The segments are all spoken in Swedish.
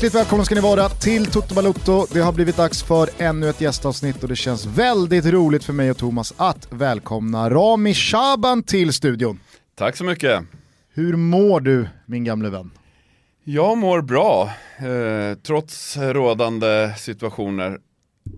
Hjärtligt välkomna ska ni vara till Toto Balutto. Det har blivit dags för ännu ett gästavsnitt och det känns väldigt roligt för mig och Thomas att välkomna Rami Shaban till studion. Tack så mycket. Hur mår du min gamle vän? Jag mår bra, eh, trots rådande situationer.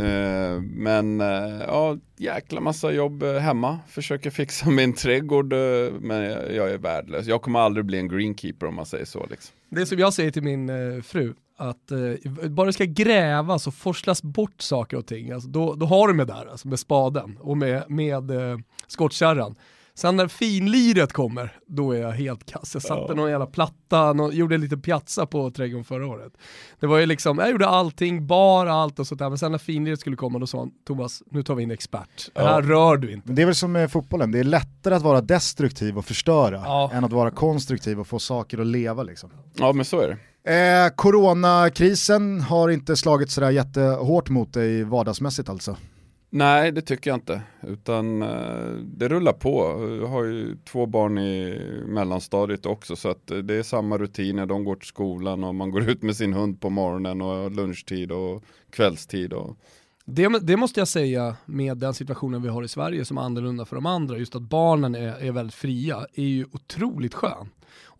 Eh, men eh, ja, jäkla massa jobb eh, hemma. Försöker fixa min trädgård, eh, men jag är värdelös. Jag kommer aldrig bli en greenkeeper om man säger så. Liksom. Det är som jag säger till min eh, fru, att eh, bara det ska grävas och forslas bort saker och ting, alltså, då, då har du med där, alltså med spaden och med, med eh, skottkärran. Sen när finliret kommer, då är jag helt kass. Jag satte ja. någon jävla platta, någon, gjorde lite piazza på trädgården förra året. Det var ju liksom, jag gjorde allting, bara allt och sånt där, men sen när finliret skulle komma då sa han, Thomas, nu tar vi in expert. Det här rör du inte. Det är väl som med fotbollen, det är lättare att vara destruktiv och förstöra ja. än att vara konstruktiv och få saker att leva liksom. Ja men så är det. Eh, coronakrisen har inte slagit sådär jättehårt mot dig vardagsmässigt alltså? Nej, det tycker jag inte. Utan eh, det rullar på. Jag har ju två barn i mellanstadiet också så att det är samma rutiner. De går till skolan och man går ut med sin hund på morgonen och lunchtid och kvällstid. Och... Det, det måste jag säga med den situationen vi har i Sverige som är annorlunda för de andra, just att barnen är, är väldigt fria, är ju otroligt skön.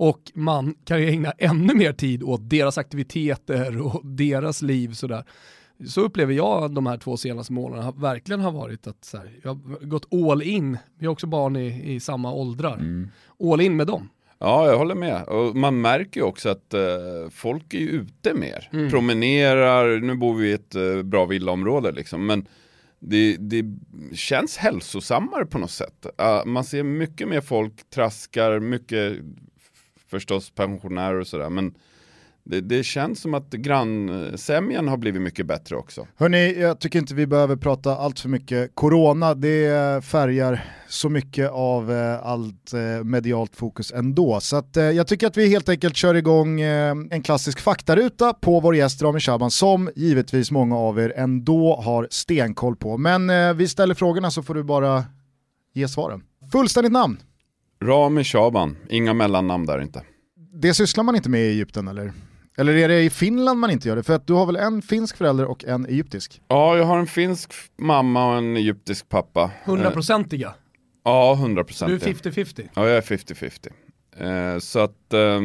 Och man kan ju ägna ännu mer tid åt deras aktiviteter och deras liv sådär så upplever jag de här två senaste månaderna verkligen har varit att så här, jag har gått all in, vi har också barn i, i samma åldrar, mm. all in med dem. Ja, jag håller med. Och man märker ju också att uh, folk är ute mer. Mm. Promenerar, nu bor vi i ett uh, bra villaområde liksom, men det, det, känns hälsosammare på något sätt. Uh, man ser mycket mer folk traskar, mycket förstås pensionärer och sådär, men det, det, känns som att grannsämjan har blivit mycket bättre också. Hörni, jag tycker inte vi behöver prata allt för mycket corona. Det färgar så mycket av eh, allt eh, medialt fokus ändå. Så att, eh, jag tycker att vi helt enkelt kör igång en klassisk faktaruta på vår gäst Rami Shaban som givetvis många av er ändå har stenkoll på. Men vi ställer frågorna så får du bara ge svaren. Fullständigt namn? Rami Shaban, inga mellannamn där inte. Det sysslar man inte med i Egypten eller? Eller är det i Finland man inte gör det? För att du har väl en finsk förälder och en egyptisk? Ja, jag har en finsk mamma och en egyptisk pappa. Hundraprocentiga? Ja, hundraprocentiga. Du är 50-50? Ja, jag är 50-50. Eh, så att, eh,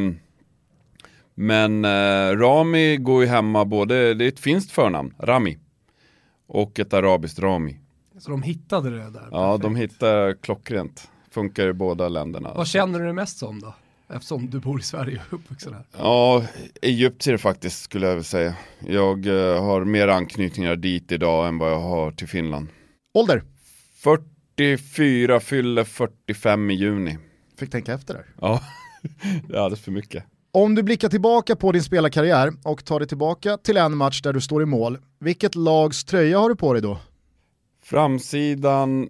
men eh, Rami går ju hemma både, det är ett finskt förnamn, Rami, och ett arabiskt Rami. Så de hittade det där? Ja, perfekt. de hittade klockrent. Funkar i båda länderna. Vad känner du det mest som då? Eftersom du bor i Sverige och uppvuxen här. Ja, egyptier faktiskt skulle jag vilja säga. Jag uh, har mer anknytningar dit idag än vad jag har till Finland. Ålder? 44, fyller 45 i juni. Fick tänka efter där. Ja, det är alldeles för mycket. Om du blickar tillbaka på din spelarkarriär och tar dig tillbaka till en match där du står i mål, vilket lags tröja har du på dig då? Framsidan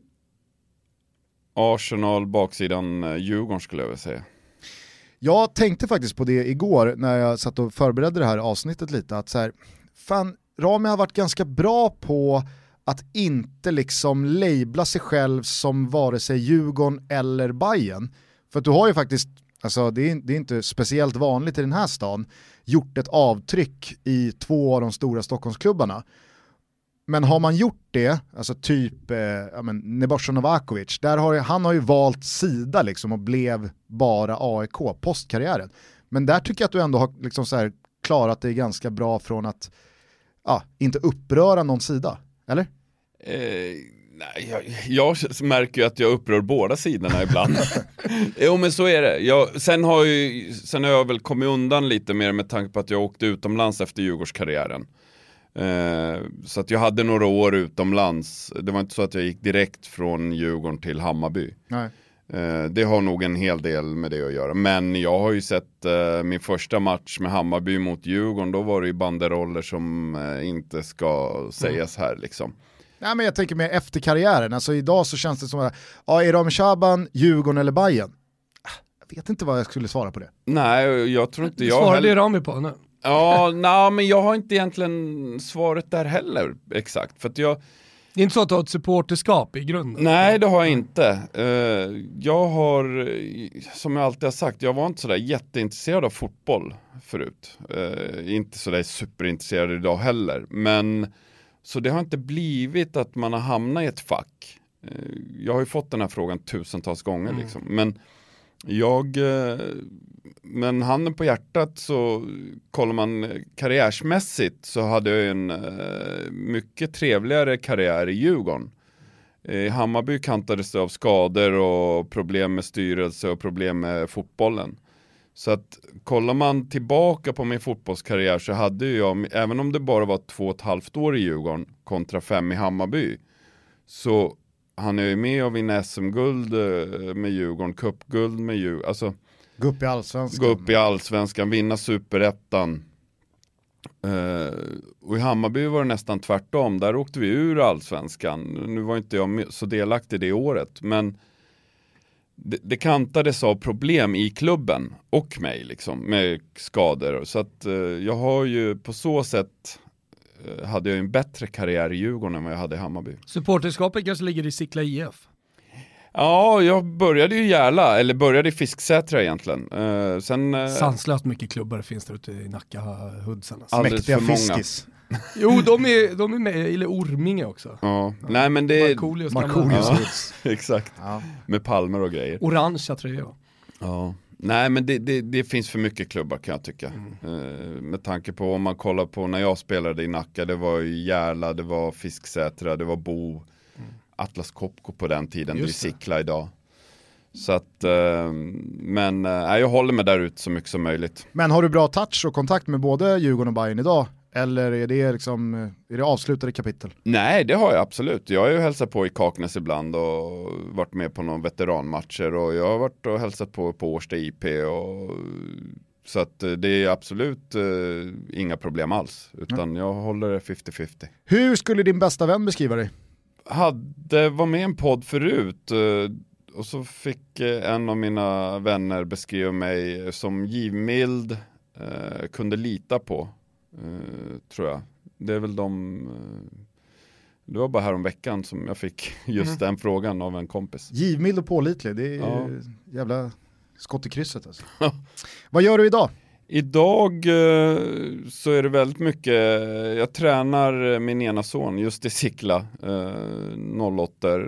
Arsenal, baksidan eh, Djurgården skulle jag vilja säga. Jag tänkte faktiskt på det igår när jag satt och förberedde det här avsnittet lite, att så här, fan, Rami har varit ganska bra på att inte liksom labla sig själv som vare sig Djurgården eller Bayern. För att du har ju faktiskt, alltså det är, det är inte speciellt vanligt i den här stan, gjort ett avtryck i två av de stora Stockholmsklubbarna. Men har man gjort det, alltså typ eh, ja, Nebojsa Novakovic, där har, han har ju valt sida liksom och blev bara AIK postkarriären. Men där tycker jag att du ändå har liksom så här klarat dig ganska bra från att ja, inte uppröra någon sida, eller? Eh, nej, jag, jag, märker ju att jag upprör båda sidorna ibland. jo men så är det. Jag, sen, har ju, sen har jag väl kommit undan lite mer med tanke på att jag åkte utomlands efter Djurgårdskarriären. Eh, så att jag hade några år utomlands. Det var inte så att jag gick direkt från Djurgården till Hammarby. Nej. Eh, det har nog en hel del med det att göra. Men jag har ju sett eh, min första match med Hammarby mot Djurgården. Då var det ju banderoller som inte ska sägas här liksom. Nej men jag tänker mer efter karriären, alltså idag så känns det som att, ja är Rami Shaban, Djurgården eller Bayern? Ah, jag vet inte vad jag skulle svara på det. Nej, jag tror inte jag Svarade heller... Rami på nu? Ja, nej, men jag har inte egentligen svaret där heller exakt. För jag, Det är inte så att du har ett supporterskap i grunden? Nej, det har jag inte. Eh, jag har, eh, som jag alltid har sagt, jag var inte sådär jätteintresserad av fotboll förut. Eh, inte sådär superintresserad idag heller. Men så det har inte blivit att man har hamnat i ett fack. Jag har ju fått den här frågan tusentals gånger mm. liksom. Men jag, eh, men handen på hjärtat så kollar man eh, karriärsmässigt så hade jag en eh, mycket trevligare karriär i Djurgården. I Hammarby kantades det av skador och problem med styrelse och problem med fotbollen. Så att kollar man tillbaka på min fotbollskarriär så hade jag, även om det bara var två och ett halvt år i Djurgården kontra fem i Hammarby, så han är ju med och vinner SM-guld eh, med Djurgården, cupguld med Djurgården. Alltså, gå upp i allsvenskan. Gå upp i allsvenskan, vinna superettan. Uh, och i Hammarby var det nästan tvärtom, där åkte vi ur allsvenskan. Nu var inte jag så delaktig det året, men det, det kantades av problem i klubben och mig liksom med skador. Så att uh, jag har ju på så sätt hade jag en bättre karriär i Djurgården än vad jag hade i Hammarby. Supporterskapet kanske ligger i Sickla IF? Ja, jag började ju Järla, eller började i Fisksätra egentligen. Uh, sen, uh, Sanslöst mycket klubbar finns det ute i Nacka, Hudsen. Alltså. Mäktiga Fiskis. jo, de är, de är med, eller Orminge också. Ja, ja. nej men det... Markoolios Markoolios ja, exakt. Ja. Med palmer och grejer. Orangea tröjor. Ja. Nej men det, det, det, finns för mycket klubbar kan jag tycka. Mm. Uh, med tanke på om man kollar på när jag spelade i Nacka, det var ju Järla, det var Fisksätra, det var Bo. Atlas Copco på den tiden, Just det är Sickla idag. Så att, eh, men eh, jag håller mig där ute så mycket som möjligt. Men har du bra touch och kontakt med både Djurgården och Bayern idag? Eller är det, liksom, eh, är det avslutade kapitel? Nej, det har jag absolut. Jag har ju hälsat på i Kaknäs ibland och varit med på några veteranmatcher och jag har varit och hälsat på på Årsta IP och så att det är absolut uh, inga problem alls, utan mm. jag håller det 50-50. Hur skulle din bästa vän beskriva dig? hade, var med i en podd förut eh, och så fick eh, en av mina vänner beskriva mig som givmild, eh, kunde lita på, tror jag. Det är väl de, det var bara här om veckan som jag fick just mm. den frågan av en kompis. Givmild och pålitlig, det är ja. jävla skott i krysset alltså. Vad gör du idag? Idag eh, så är det väldigt mycket, jag tränar min ena son just i Sickla, 08 eh,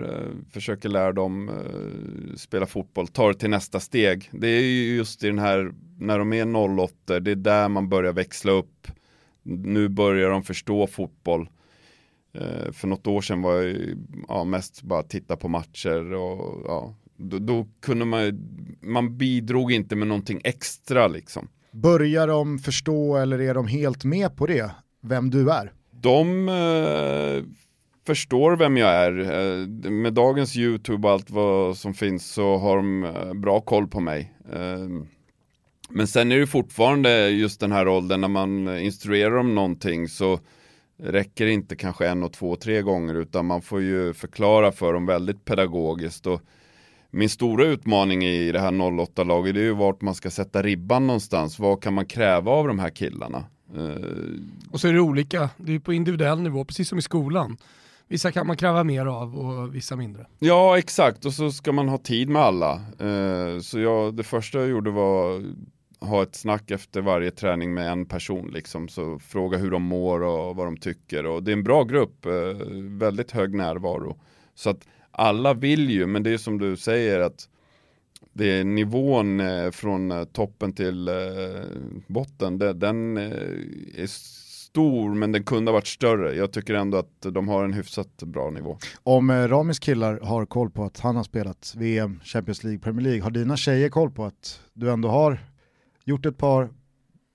försöker lära dem eh, spela fotboll, tar det till nästa steg. Det är just i den här, när de är 08 det är där man börjar växla upp. Nu börjar de förstå fotboll. För något år sedan var jag ja, mest bara titta på matcher och ja, då, då kunde man, man bidrog inte med någonting extra liksom. Börjar de förstå eller är de helt med på det, vem du är? De eh, förstår vem jag är. Eh, med dagens YouTube och allt vad som finns så har de eh, bra koll på mig. Eh, men sen är det fortfarande just den här åldern när man instruerar om någonting så räcker det inte kanske en och två, tre gånger utan man får ju förklara för dem väldigt pedagogiskt. Och min stora utmaning i det här 08-laget är ju vart man ska sätta ribban någonstans. Vad kan man kräva av de här killarna? Uh... Och så är det olika, det är på individuell nivå, precis som i skolan. Vissa kan man kräva mer av och vissa mindre. Ja, exakt. Och så ska man ha tid med alla. Uh, så jag, det första jag gjorde var ha ett snack efter varje träning med en person liksom. Så fråga hur de mår och vad de tycker. Och det är en bra grupp, eh, väldigt hög närvaro. Så att alla vill ju, men det är som du säger att det är nivån eh, från eh, toppen till eh, botten, den eh, är stor men den kunde ha varit större. Jag tycker ändå att de har en hyfsat bra nivå. Om Ramis killar har koll på att han har spelat VM, Champions League, Premier League, har dina tjejer koll på att du ändå har gjort ett par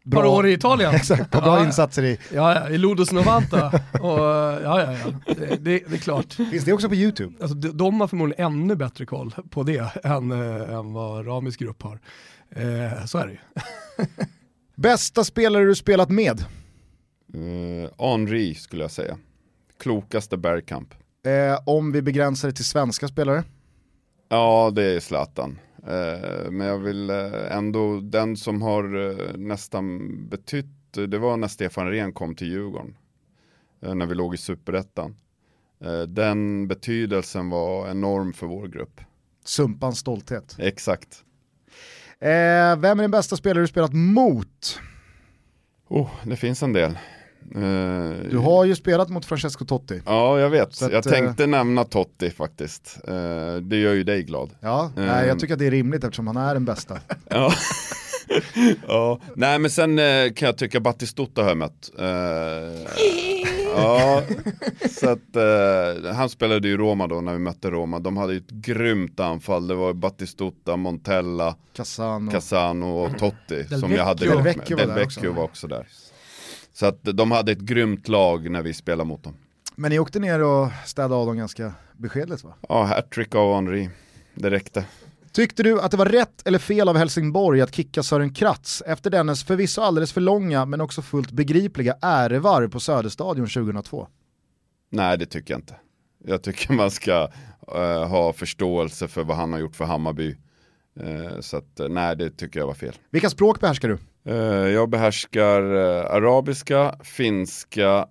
Bra, par år i Italien. Exakt, bra ja, insatser i... Ja, i Lodos Novanta. och, ja, ja, ja. Det, det, det, är klart. Finns det också på YouTube? Alltså, de, de har förmodligen ännu bättre koll på det än, äh, än vad Ramis grupp har. Eh, så är det ju. Bästa spelare du spelat med? Uh, Henri skulle jag säga. Klokaste Bergkamp. Eh, om vi begränsar det till svenska spelare? Ja, det är Zlatan. Eh, men jag vill eh, ändå, den som har eh, nästan betytt, det var när Stefan Rehn kom till Djurgården. När vi låg i superettan. Den betydelsen var enorm för vår grupp. Sumpans stolthet. Exakt. Eh, vem är den bästa spelare du spelat mot? Oh, det finns en del. Uh, du har ju spelat mot Francesco Totti. Ja, jag vet. Att, jag tänkte uh, nämna Totti faktiskt. Uh, det gör ju dig glad. Ja, nej, jag tycker att det är rimligt eftersom han är den bästa. ja. ja, nej men sen kan jag tycka Battistuta har jag mött. ja, så att han spelade ju Roma då när vi mötte Roma. De hade ju ett grymt anfall. Det var Battistuta, Montella, Casano, Casano och Totti Del som Vecchio. jag hade Del Vecchio, Del var, Vecchio också. var också där. Så att de hade ett grymt lag när vi spelade mot dem. Men ni åkte ner och städade av dem ganska beskedligt va? Ja, hattrick av Henri. Det räckte. Tyckte du att det var rätt eller fel av Helsingborg att kicka Sören Kratz efter dennes förvisso alldeles för långa men också fullt begripliga ärevarv på Söderstadion 2002? Nej, det tycker jag inte. Jag tycker man ska uh, ha förståelse för vad han har gjort för Hammarby. Uh, så att, uh, nej, det tycker jag var fel. Vilka språk behärskar du? Jag behärskar arabiska, finska,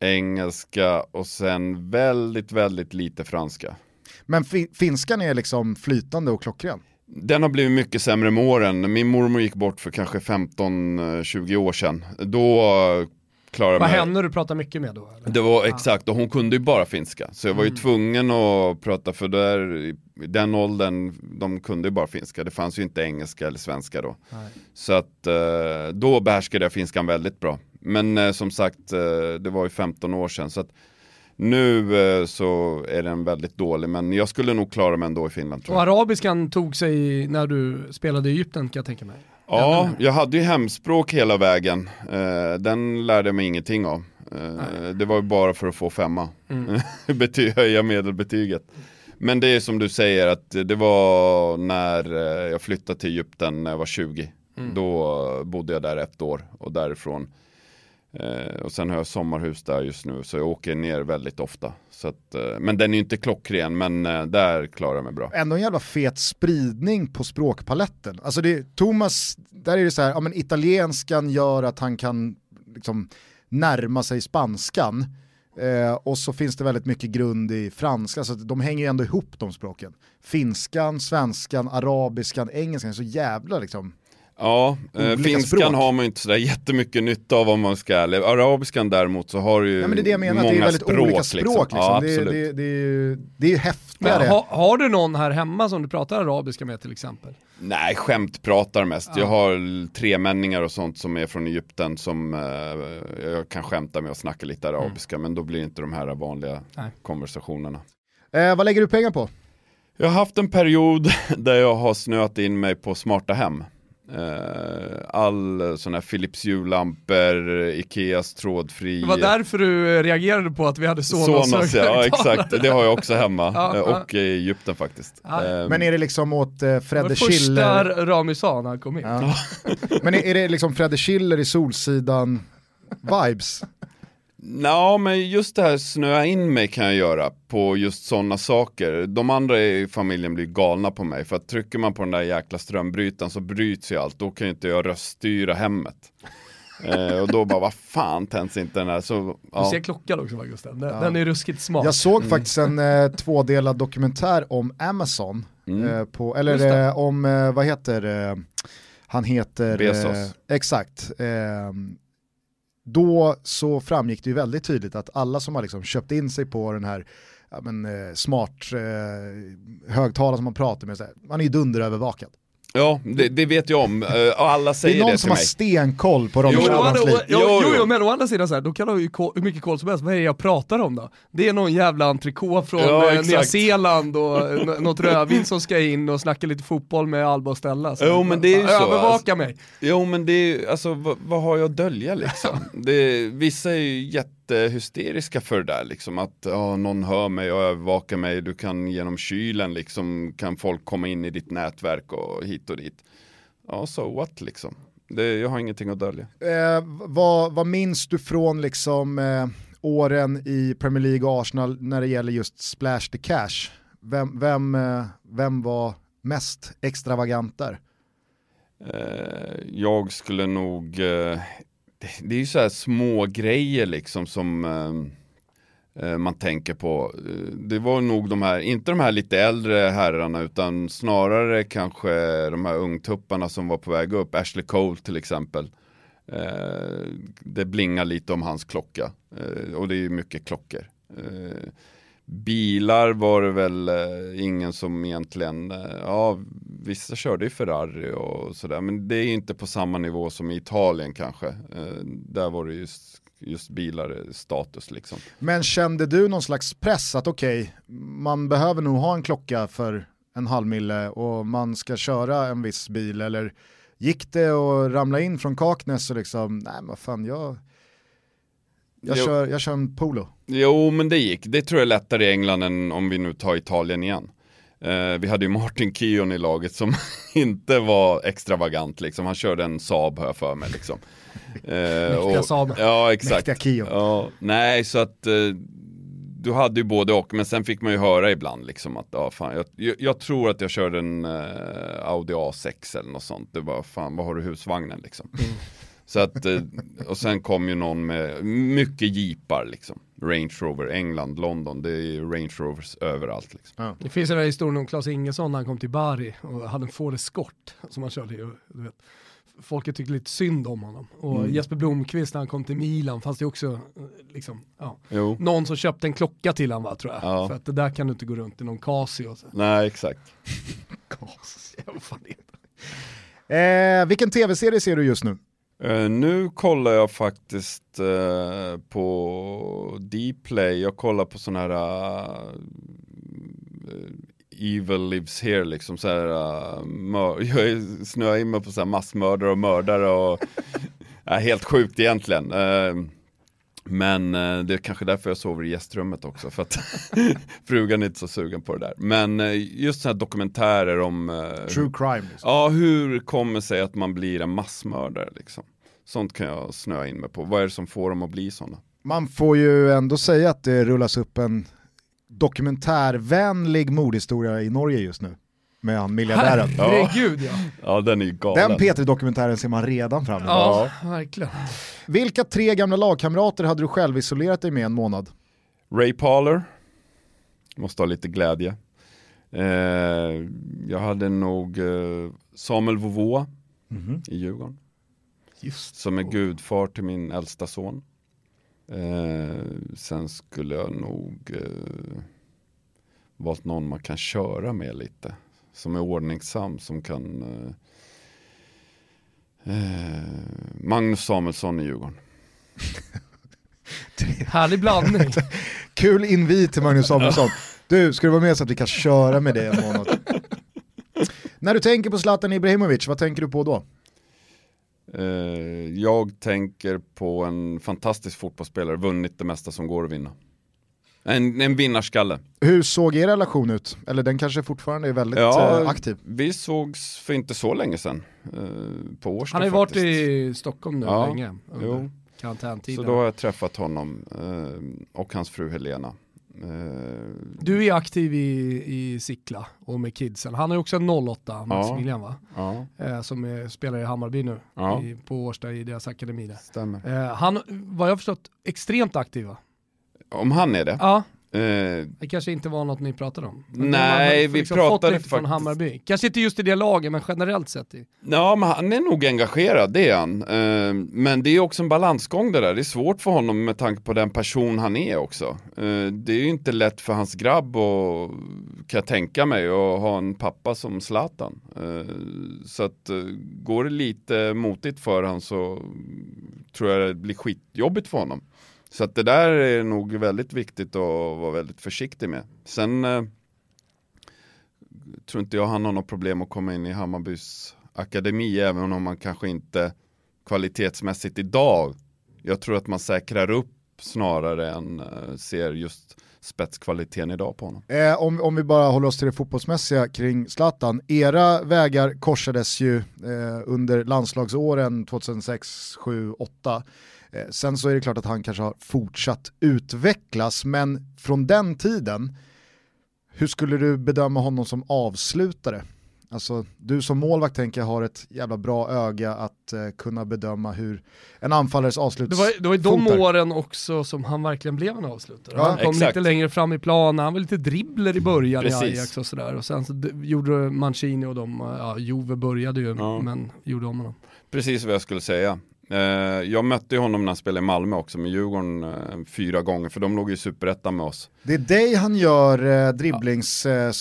engelska och sen väldigt, väldigt lite franska. Men fi finskan är liksom flytande och klockren? Den har blivit mycket sämre med åren. Min mormor gick bort för kanske 15-20 år sedan. Då klarade Var henne du pratade mycket med då? Eller? Det var exakt, och hon kunde ju bara finska. Så jag var ju Mm. tvungen att prata, för där, i den åldern, de kunde ju bara finska. Det fanns ju inte engelska eller svenska då. Nej. Så att eh, då behärskade jag finskan väldigt bra. Men eh, som sagt, eh, det var ju 15 år sedan. Så att nu så är den väldigt dålig, men jag skulle nog klara mig ändå i Finland Och arabiskan tog sig när du spelade i Egypten kan jag tänka mig. Ja, jag hade ju hemspråk hela vägen. Eh, den lärde jag mig ingenting av. Eh, det var bara för att få femma. Mm. Bety- höja medelbetyget. Men det är som du säger att det var när eh, jag flyttade till Egypten när jag var 20. Mm. Då bodde jag där ett år och därifrån. Eh, och sen har jag sommarhus där just nu så jag åker ner väldigt ofta. Så att, eh, men den är ju inte klockren men eh, där klarar jag mig bra. Ändå en jävla fet spridning på språkpaletten. Alltså det, Thomas, där är det så här, ja men italienskan gör att han kan liksom närma sig spanskan. Eh, och så finns det väldigt mycket grund i franska, så att de hänger ju ändå ihop de språken. Finskan, svenskan, arabiskan, engelskan, så jävla liksom. Ja, eh, finskan språk. har man ju inte sådär jättemycket nytta av om man ska är ärlig. Arabiskan däremot så har du ju Ja men det är det jag menar, många det är väldigt språk, olika språk. Liksom. Ja, det, är- det, är- det, är ju, det är ju häftigare. Ha, har du någon här hemma som du pratar arabiska med till exempel? Nej, skämt pratar mest. Ja. Jag har tremänningar och sånt som är från Egypten som eh, jag kan skämta med och snacka lite arabiska, men då blir det inte de här vanliga Nej. konversationerna. Eh, vad lägger du pengar på? Jag har haft en period där jag har snöat in mig på smarta hem. Eh, all sån här Philips hjullampor, Ikeas trådfri. Det var därför du eh, reagerade på att vi hade Sonos, Sonos ja, ja, exakt. Det har jag också hemma. Ja, eh, ja. och i Egypten faktiskt. Ja. Eh, Men är det liksom åt eh, Det var Fredde Schiller? Rami sa när han kom in. Ja. Men är, är det liksom Fredde Schiller i Solsidan vibes? Ja, men just det här snöa in mig kan jag göra på just sådana saker. De andra i familjen blir galna på mig för att trycker man på den där jäkla strömbrytaren så bryts ju allt. Då kan ju inte jag röststyra hemmet. eh, och då bara, vad fan tänds inte den här? Så, Du ja. ser klockan också va Gusten? Den, Ja. den är ruskigt smart. Jag såg faktiskt en eh, tvådelad dokumentär om Amazon, Mm. eh, på, eller eh, om, eh, vad heter eh, han heter... Bezos. Eh, exakt. Då så framgick det ju väldigt tydligt att alla som har liksom köpt in sig på den här ja, men, eh, smart eh, högtalare som man pratar med, så här, man är ju dunderövervakad ja det, det vet jag om. Eh, och alla Det är säger någon det, som till har mig. stenkoll på Ronny Jo, men, å andra, Schallans liv. jo, Jo, jo, men å andra sidan så här, då kan du ha ju hur mycket koll som helst. Vad är det jag pratar om då? Det är någon jävla entrecote från Ja, eh. Nya Zeeland och n- något rödvin som ska in och snacka lite fotboll med Alba och Stella. Så Jo, men det är ju så, Övervaka alltså. mig. Jo men det är ju, alltså vad, vad har jag att dölja liksom? Det, vissa är ju jättehysteriska för det där liksom, att ja, någon hör mig och övervakar mig, du kan genom kylen liksom, kan folk komma in i ditt nätverk och hit och dit. Ja, so what liksom? Det, jag har ingenting att dölja. Eh, vad, vad minns du från liksom, eh, åren i Premier League och Arsenal när det gäller just splash the cash? Vem, vem, eh, vem var mest extravagant där? Eh, jag skulle nog, eh, det, det är ju så här små grejer liksom som eh, eh man tänker på. Eh, det var nog de här, inte de här lite äldre herrarna utan snarare kanske de här ungtupparna som var på väg upp. Ashley Cole till exempel. Eh, det blingar lite om hans klocka eh, och det är ju mycket klockor. Eh, Bilar var det väl eh, ingen som egentligen, eh, ja vissa körde ju Ferrari och sådär men det är inte på samma nivå som i Italien kanske. Eh, där var det just, just bilar status liksom. Men kände du någon slags press att okej, okay, man behöver nog ha en klocka för en halv mille och man ska köra en viss bil eller gick det att ramla in från Kaknäs och liksom, nej men fan jag, jag, kör, jag kör en Polo. Jo men det gick, det tror jag är lättare i England än om vi nu tar Italien igen. Eh, vi hade ju Martin Kion i laget som inte var extravagant liksom, han körde en Saab har jag för mig liksom. Eh, Mäktiga Saab. Ja exakt. Mäktiga Kion. Ja, nej så att eh, du hade ju både och, men sen fick man ju höra ibland liksom att, ja fan, jag, jag, tror att jag körde en uh, Audi A6 eller något sånt. Det var fan, vad har du husvagnen liksom? Mm. Så att, uh, och sen kom ju någon med mycket jeepar liksom. Range Rover, England, London, det är Range Rovers överallt. Liksom. Ja. Det finns den här historien om Claes Ingesson när han kom till Bari och hade en Ford Escort som han körde. Du vet folket tyckte lite synd om honom. Och mm. Jesper Blomqvist när han kom till Milan fanns det också eh, liksom, ja, någon som köpte en klocka till honom va, tror jag. Ja. För att det där kan du inte gå runt i någon Casio. Så. Nej, exakt. Casio, vad fan är eh, Vilken tv-serie ser du just nu? Uh, nu kollar jag faktiskt uh, på Dplay, jag kollar på sån här uh, evil lives here liksom så här, jag snöar in mig på så här massmördare och mördare och helt sjukt egentligen. Uh, men uh, det är kanske därför jag sover i gästrummet också för att frugan är inte så sugen på det där. Men uh, just sådana här dokumentärer om uh, True crime. Liksom. Ja, hur kommer sig att man blir en massmördare liksom. Sånt kan jag snöa in mig på. Vad är det som får dem att bli sådana? Man får ju ändå säga att det rullas upp en dokumentärvänlig mordhistoria i Norge just nu. Med han miljardären. Herregud ja. Ja den är ju galen. Den P3-dokumentären ser man redan fram emot. Ja, verkligen. Vilka tre gamla lagkamrater hade du själv isolerat dig med en månad? Ray Parler. Måste ha lite glädje. Eh, jag hade nog eh, Samuel Vovå mm -hmm. i Djurgården. Just som är gudfar till min äldsta son. Eh, sen skulle jag nog eh, valt någon man kan köra med lite. Som är ordningsam, som kan eh, eh Magnus Samuelsson i Djurgården. Härlig blandning. Kul invit till Magnus Samuelsson. Du, ska du vara med så att vi kan köra med det en månad? När du tänker på Zlatan Ibrahimovic, vad tänker du på då? Eh, jag tänker på en fantastisk fotbollsspelare, vunnit det mesta som går att vinna. En, en vinnarskalle. Hur såg er relation ut? Eller den kanske fortfarande är väldigt ja, eh, aktiv? Vi sågs för inte så länge sedan. Eh, på Årsta Han har ju varit i Stockholm nu ja, länge. Jo. Så då har jag träffat honom och hans fru Helena. Eh, du är aktiv i, i Sickla och med kidsen. Han har ju också en 08, Maximilian ja, va? Ja. Eh, som är, spelar i Hammarby nu, ja. i, på Årsta i deras akademi där. Stämmer. Eh, han, vad jag förstått, extremt aktiv va? Om han är det? Ja. Eh, det kanske inte var något ni pratade om? nej, vi liksom pratade faktiskt... från Hammarby. Kanske inte just i det laget, men generellt sett. I... Ja, men han är nog engagerad, det är han. Eh, men det är också en balansgång det där. Det är svårt för honom med tanke på den person han är också. Eh, det är ju inte lätt för hans grabb och kan jag tänka mig att ha en pappa som Zlatan. Eh, så att eh, går det lite motigt för honom så tror jag det blir skitjobbigt för honom. Så att det där är nog väldigt viktigt att vara väldigt försiktig med. Sen eh, tror inte jag han har något problem att komma in i Hammarbys akademi, även om man kanske inte kvalitetsmässigt idag. Jag tror att man säkrar upp snarare än eh, ser just spetskvaliteten idag på honom. Eh, om, om vi bara håller oss till det fotbollsmässiga kring Zlatan. Era vägar korsades ju eh, under landslagsåren 2006, 7, 8. Eh, sen så är det klart att han kanske har fortsatt utvecklas, men från den tiden, hur skulle du bedöma honom som avslutare? Alltså, du som målvakt tänker jag har ett jävla bra öga att eh, kunna bedöma hur en anfallares avslut Det var, det var ju de fotar. åren också som han verkligen blev en avslutare. Ja, han kom exakt. lite längre fram i planen, han var lite dribbler i början Precis. i Ajax och sådär. Och sen så gjorde Mancini och de, ja Juve började ju, Ja. men gjorde om honom. Precis vad jag skulle säga. Eh, jag mötte honom när han spelade i Malmö också med Djurgården eh, fyra gånger, för de låg ju i superettan med oss. Det är dig han gör eh, dribblings eh,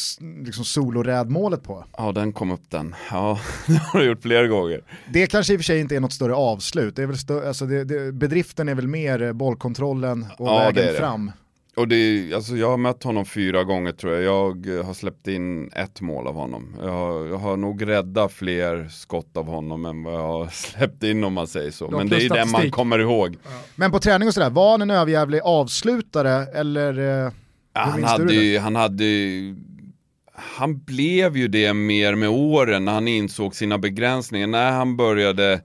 liksom solorädmålet på. Ja, den kom upp den. Ja, det har du gjort flera gånger. Det kanske i och för sig inte är något större avslut, det är väl stö- alltså det, det, bedriften är väl mer bollkontrollen och Ja, vägen fram. Och det, alltså jag har mött honom fyra gånger tror jag. Jag eh, har släppt in ett mål av honom. Jag har, jag har nog räddat fler skott av honom än vad jag har släppt in om man säger så. Men det är den man kommer ihåg. Men på träning och sådär, var han en överjävlig avslutare eller? Eh, Ja, han, hade det? ju, han hade ju- han blev ju det mer med åren när han insåg sina begränsningar. När han började,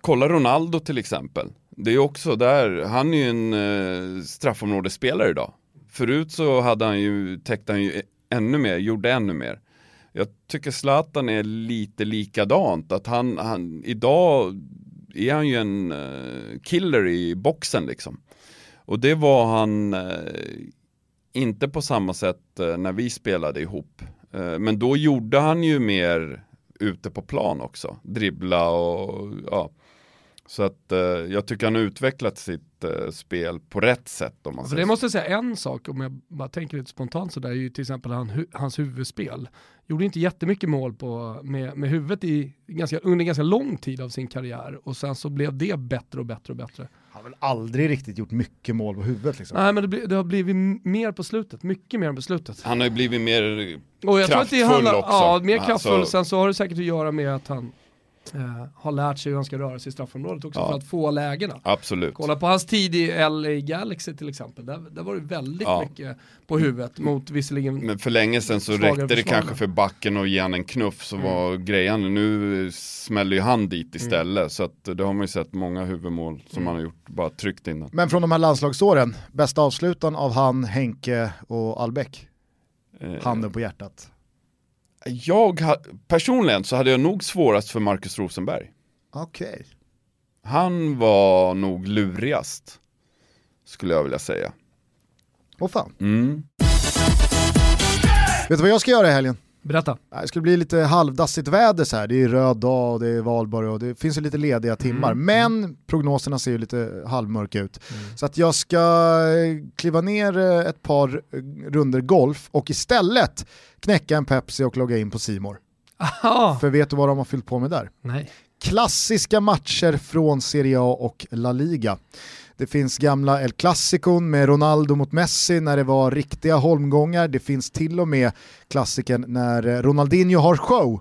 kolla Ronaldo till exempel. Det är också där, han är ju en eh, straffområdesspelare idag. Förut så hade han ju, täckte han ju ännu mer, gjorde ännu mer. Jag tycker Zlatan är lite likadant, att han, han idag är han ju en eh, killer i boxen liksom. Och det var han eh, inte på samma sätt eh, när vi spelade ihop. Eh, men då gjorde han ju mer ute på plan också, dribbla och ja. Så att eh, jag tycker han har utvecklat sitt eh, spel på rätt sätt om man För säger det så. måste jag säga en sak, om jag bara tänker lite spontant sådär, är ju till exempel han, hu- hans huvudspel. Gjorde inte jättemycket mål på, med, med huvudet i, ganska, under ganska lång tid av sin karriär och sen så blev det bättre och bättre och bättre. han har väl aldrig riktigt gjort mycket mål på huvudet liksom. Nej men det, det har blivit mer på slutet, mycket mer på slutet. Han har ju blivit mer, Och jag tror att det Kraftfull handlar, också. Ja, mer kraftfull. Alltså- Sen så har det säkert att göra med att han eh, har lärt sig hur han ska röra sig i straffområdet också Ja. för att få lägena. absolut. Kolla på hans tid i LA Galaxy till exempel, där, där var det väldigt Ja. mycket på huvudet mot visserligen Men för länge sedan så räckte det kanske för backen och ge han en knuff så var grejen, nu smäller ju han dit istället. Så att det har man ju sett många huvudmål som han har gjort, bara tryckt in. Men från de här landslagsåren, bästa avslutan av han, Henke och Albeck? Eh, Handen på hjärtat. Jag, ha, personligen så hade jag nog svårast för Marcus Rosenberg. Okej. Han var nog lurigast, skulle jag vilja säga. Åh fan. Mm. Vet du vad jag ska göra i helgen? Berätta. Det ska bli lite halvdassigt väder så här. det är röd dag och det är valborg och det finns ju lite lediga timmar. Men prognoserna ser ju lite halvmörka ut. Så att jag ska eh, kliva ner eh, ett par eh, runder golf och istället knäcka en Pepsi och logga in på Simor. För vet du vad de har fyllt på med där? Nej. klassiska matcher från Serie A och La Liga. Det finns gamla El Clasicon med Ronaldo mot Messi när det var riktiga holmgångar. Det finns till och med klassiken när Ronaldinho har show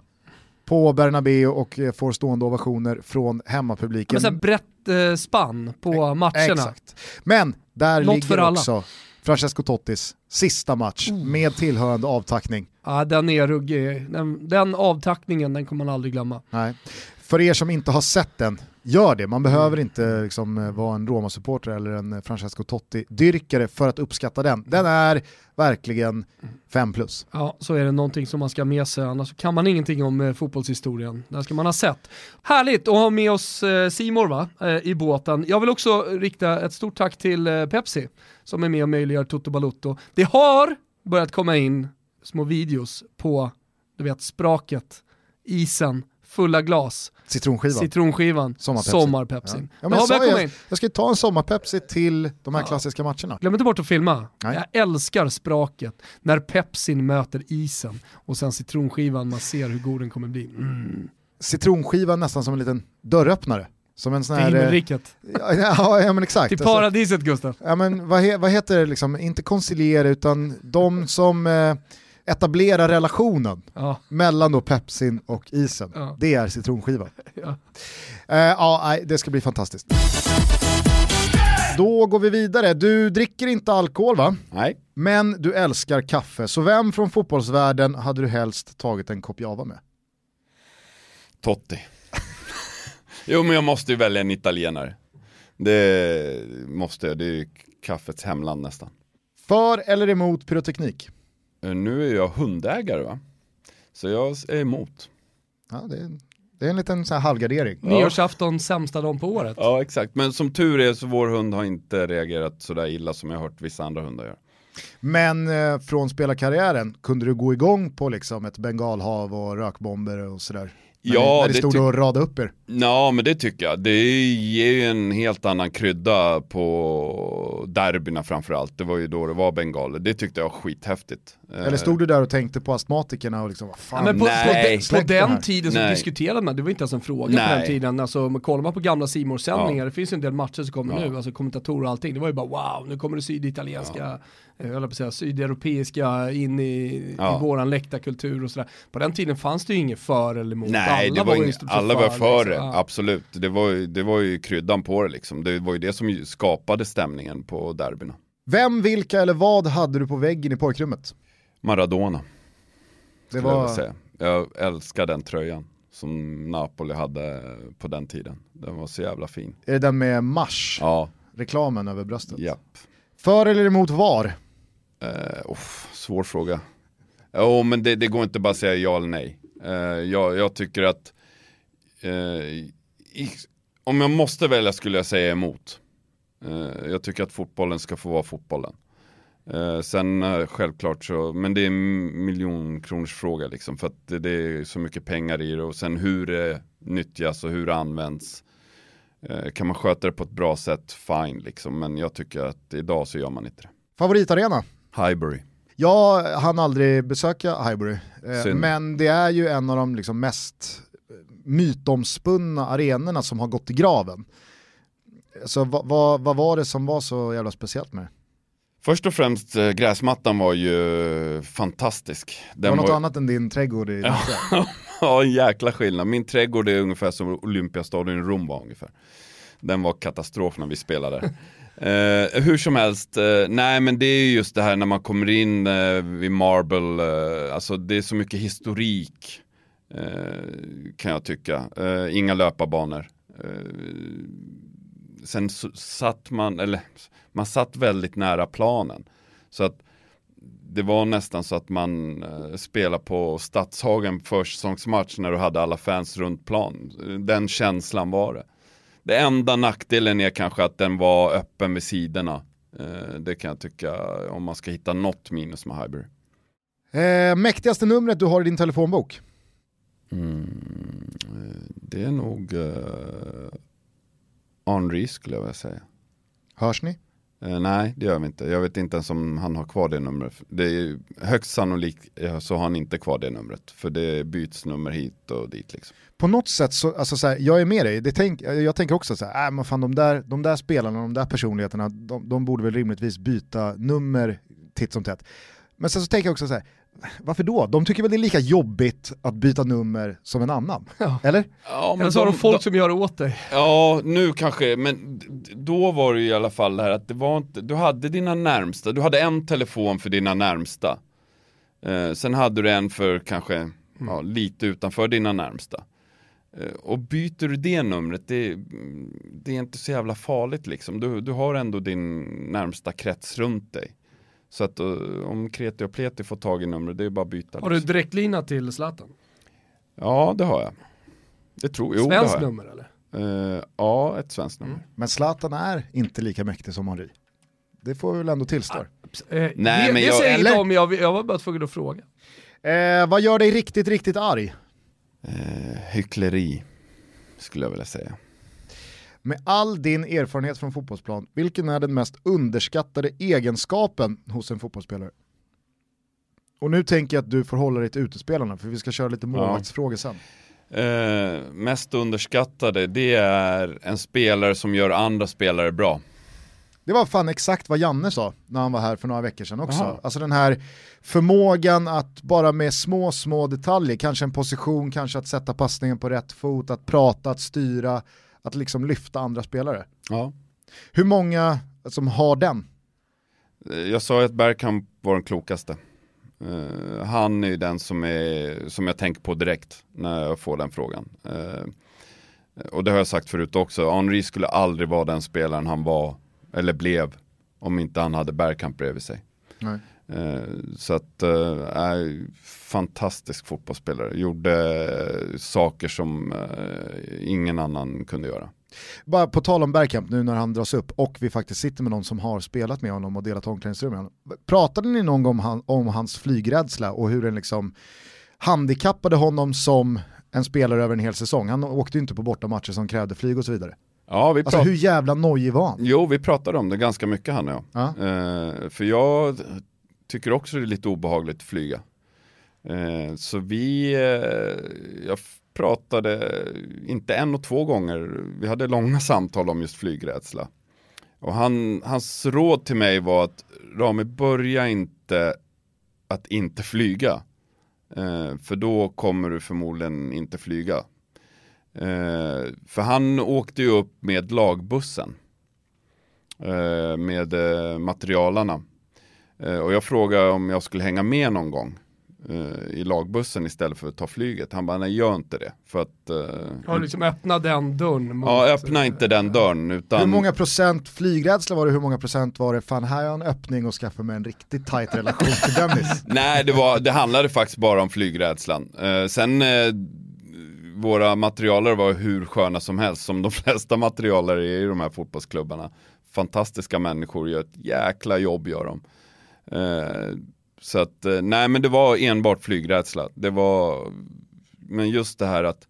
på Bernabéu och eh, får stående ovationer från hemmapubliken. Men så brett eh, spann på matcherna. Exakt. Men där Något ligger också Francesco Tottis sista match med tillhörande avtackning. Ja, den är ruggig. Den, den avtackningen, den kommer man aldrig glömma. Nej. För er som inte har sett den, gör det. Man behöver Mm. inte liksom, eh, vara en Roma-supporter eller en eh, Francesco Totti-dyrkare för att uppskatta den. Den är verkligen 5 plus. Ja, så är det någonting som man ska ha med sig, annars kan man ingenting om eh, fotbollshistorien. Den ska man ha sett. Härligt att ha med oss eh, Simor va, eh, i båten. Jag vill också rikta ett stort tack till eh, Pepsi som är med och möjliggör Toto Balutto. Det har börjat komma in små videos på, du vet, spraket, isen, fulla glas, Citronskivan. citronskivan, Sommarpepsi. sommarpepsin. Ja, det jag, in. jag ska ta en sommarpepsi till de här Ja. klassiska matcherna. Glöm inte bort att filma. Nej. Jag älskar spraket när pepsin möter isen och sen citronskivan, man ser hur god den kommer bli. Mm. Citronskivan nästan som en liten dörröppnare. Som en sån Till här... eh, himmelriket. Ja, ja, ja men exakt. Till Alltså, paradiset Gustav. ja, men vad, he, vad heter det liksom, inte konciliera utan de som eh, etablerar relationen Ja, mellan då pepsin och isen. Ja. Det är citronskivan. ja. Eh, ja, det ska bli fantastiskt. Då går vi vidare. Du dricker inte alkohol va? Nej, Men du älskar kaffe. Så vem från fotbollsvärlden hade du helst tagit en kopp java med? Totti. jo men jag måste ju välja en italienare. Det måste jag, det är ju kaffets hemland nästan. För eller emot pyroteknik? Eh, Nu är jag hundägare va? Så jag är emot. Ja, det, är, det är en liten så här halvgardering. Nyårsafton, sämsta dagen på året. Ja exakt, men som tur är så vår hund har inte reagerat sådär illa som jag har hört vissa andra hundar göra. Men eh, från spelarkarriären, kunde du gå igång på liksom ett bengalhav och rökbomber och sådär? Ja, ni, när det det stod och radade upp er. Ja men det tycker jag. Det ger ju en helt annan krydda på derbyna framförallt. Det var ju då det var bengaler. Det tyckte jag var skithäftigt. Eller stod du där och tänkte på astmatikerna och liksom, vad Ja, fan, men på, på, nej. den, på det här. den tiden Nej. diskuterade man, det var inte ens en fråga på Nej. den tiden. Alltså, kollar man på gamla simor sändningar Ja. det finns ju en del matcher som kommer Ja. nu, alltså kommentatorer och allting. Det var ju bara wow, nu kommer det syditalienska, jag på att säga sydeuropeiska in i, Ja. i våran läktarkultur och sådär. På den tiden fanns det ju inget för eller emot. Nej, alla det var ju i ing- stort sett alla var för det, liksom. Ja. absolut. Det var, ju, det var ju kryddan på det liksom. Det var ju det som skapade stämningen på derbyna. Vem, vilka eller vad hade du på väggen i pojkrummet? Maradona, Det jag var, vilja säga. Jag älskar den tröjan som Napoli hade på den tiden. Den var så jävla fin. är det den med mars, Ja, reklamen över bröstet? japp. För eller emot VAR? Uh, uff, svår fråga. Jo, men det, det går inte bara att säga ja eller nej. Uh, jag, jag tycker att uh, i, om jag måste välja skulle jag säga emot. Uh, jag tycker att fotbollen ska få vara fotbollen. Sen självklart så, men det är en miljonkronorsfråga liksom för att det, det är så mycket pengar i det och sen hur det nyttjas och hur det används. Kan man sköta det på ett bra sätt, fine liksom, men jag tycker att idag så gör man inte det. Favoritarena? Highbury. Jag hann aldrig besöka Highbury, eh, men det är ju en av de liksom mest eh, mytomspunna arenorna som har gått i graven. Så vad, vad, vad var det som var så jävla speciellt med det? Först och främst eh, gräsmattan var ju fantastisk. Det Den var något var, annat än din trädgård i ja, en jäkla skillnad. Min trädgård är ungefär som Olympiastadion i Rom var ungefär. Den var katastrof när vi spelade eh, hur som helst, eh, nej men det är ju just det här när man kommer in eh, vid Marble, eh, alltså det är så mycket historik eh, kan jag tycka. Eh, inga löparbanor. Eh, sen satt man, eller man satt väldigt nära planen. Så att det var nästan så att man eh, spelade på Stadshagen försäsongsmatch när du hade alla fans runt plan. Den känslan var det. Det enda nackdelen är kanske att den var öppen vid sidorna. Eh, det kan jag tycka om man ska hitta något minus med Highbury. Eh, mäktigaste numret du har i din telefonbok? Mm, eh, det är nog uh, Henri skulle jag vilja säga. Hörs ni? Eh, nej, det gör vi inte. Jag vet inte ens om han har kvar det numret. Det är högst sannolikt eh, så har han inte kvar det numret. För det byts nummer hit och dit liksom. På något sätt så, alltså så här, jag är med dig, det tänk, jag tänker också så här, äh, men fan de där, de där spelarna, de där personligheterna, de, de borde väl rimligtvis byta nummer titt som tätt. Men sen så tänker jag också så här, varför då? De tycker väl det är lika jobbigt att byta nummer som en annan? Ja. Eller? Ja, Eller så har de folk som gör det åt dig. Ja, nu kanske, men då var det ju i alla fall det här att det var inte, du hade dina närmsta, du hade en telefon för dina närmsta. Eh, sen hade du en för kanske ja, lite utanför dina närmsta. Eh, och byter du det numret, det, det är inte så jävla farligt liksom. Du, du har ändå din närmsta krets runt dig. Så att eh, om Kreti och Pleti får tag i numret, det är bara att byta. Har du liksom. direktlina till Zlatan? Ja, det har jag. Det tror det Svenskt jag. nummer eller? Eh, ja, ett svenskt nummer. Men Zlatan är inte lika mäktig som Henri. Det får vi väl ändå tillstå. Eh, Nej, det men det jag- säger jag eller? inte om, jag, jag var bara tvungen att fråga. Eh, vad gör dig riktigt, riktigt arg? Eh, hyckleri, skulle jag vilja säga. Med all din erfarenhet från fotbollsplan, vilken är den mest underskattade egenskapen hos en fotbollsspelare? Och nu tänker jag att du får hålla dig till utespelarna, för vi ska köra lite målvaktsfrågor sen. Eh, mest underskattade, det är en spelare som gör andra spelare bra. Det var fan exakt vad Janne sa när han var här för några veckor sedan också. Aha. Alltså den här förmågan att bara med små, små detaljer, kanske en position, kanske att sätta passningen på rätt fot, att prata, att styra, att liksom lyfta andra spelare. Ja. Hur många som har den? Jag sa ju att Bergkamp var den klokaste. Eh, han är ju den som, är, som jag tänker på direkt när jag får den frågan. Eh, och det har jag sagt förut också, Henri skulle aldrig vara den spelaren han var, eller blev, om inte han hade Bergkamp bredvid sig. Nej. Eh, så att, äh, fantastisk fotbollsspelare. Gjorde äh, saker som äh, ingen annan kunde göra. Bara på tal om Bergkamp nu när han dras upp och vi faktiskt sitter med någon som har spelat med honom och delat omklädningsrum med honom. Pratade ni någon gång om, han, om hans flygrädsla och hur den liksom handikappade honom som en spelare över en hel säsong? Han åkte ju inte på bortamatcher som krävde flyg och så vidare. Ja, vi alltså hur jävla nojig var han? Jo, vi pratade om det ganska mycket han och jag. Ja. Eh, för jag tycker också det är lite obehagligt att flyga. Eh, så vi, eh, jag pratade, inte en och två gånger, vi hade långa samtal om just flygrädsla. Och han, hans råd till mig var att Rami, börja inte att inte flyga. Eh, för då kommer du förmodligen inte flyga. Eh, för han åkte ju upp med lagbussen. Eh, med eh, materialarna. Eh, och jag frågade om jag skulle hänga med någon gång eh, i lagbussen istället för att ta flyget. Han bara, nej gör inte det. För att... Eh, ja, liksom öppna den dörren. Mot, ja, öppna inte den dörren. Utan... Hur många procent flygrädsla var det, hur många procent var det, fan här har jag en öppning och skaffar mig en riktigt tight relation till Dennis? nej, det, var, det handlade faktiskt bara om flygrädslan. Eh, sen eh, våra materialer var hur sköna som helst, som de flesta materialer är i de här fotbollsklubbarna. Fantastiska människor, gör ett jäkla jobb gör de. Eh, så att, eh, nej men det var enbart flygrädsla. Det var, men just det här att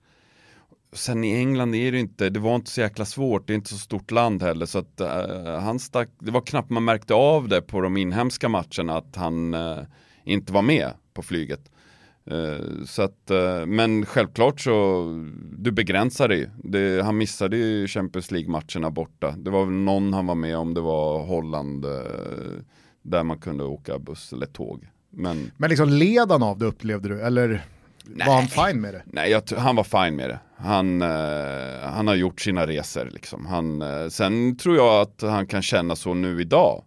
Sen i England är det inte, det var inte så jäkla svårt, det är inte så stort land heller så att uh, han stack, det var knappt man märkte av det på de inhemska matcherna att han uh, inte var med på flyget. Uh, så att, men självklart så, du begränsar det, det Han missade ju Champions League-matcherna borta. Det var väl någon han var med om, det var Holland där man kunde åka buss eller tåg. Men, men liksom led han av det upplevde du, eller nej, var han fine med det? Nej, jag, han var fine med det. Han, eh, han har gjort sina resor liksom. Han, eh, sen tror jag att han kan känna så nu idag.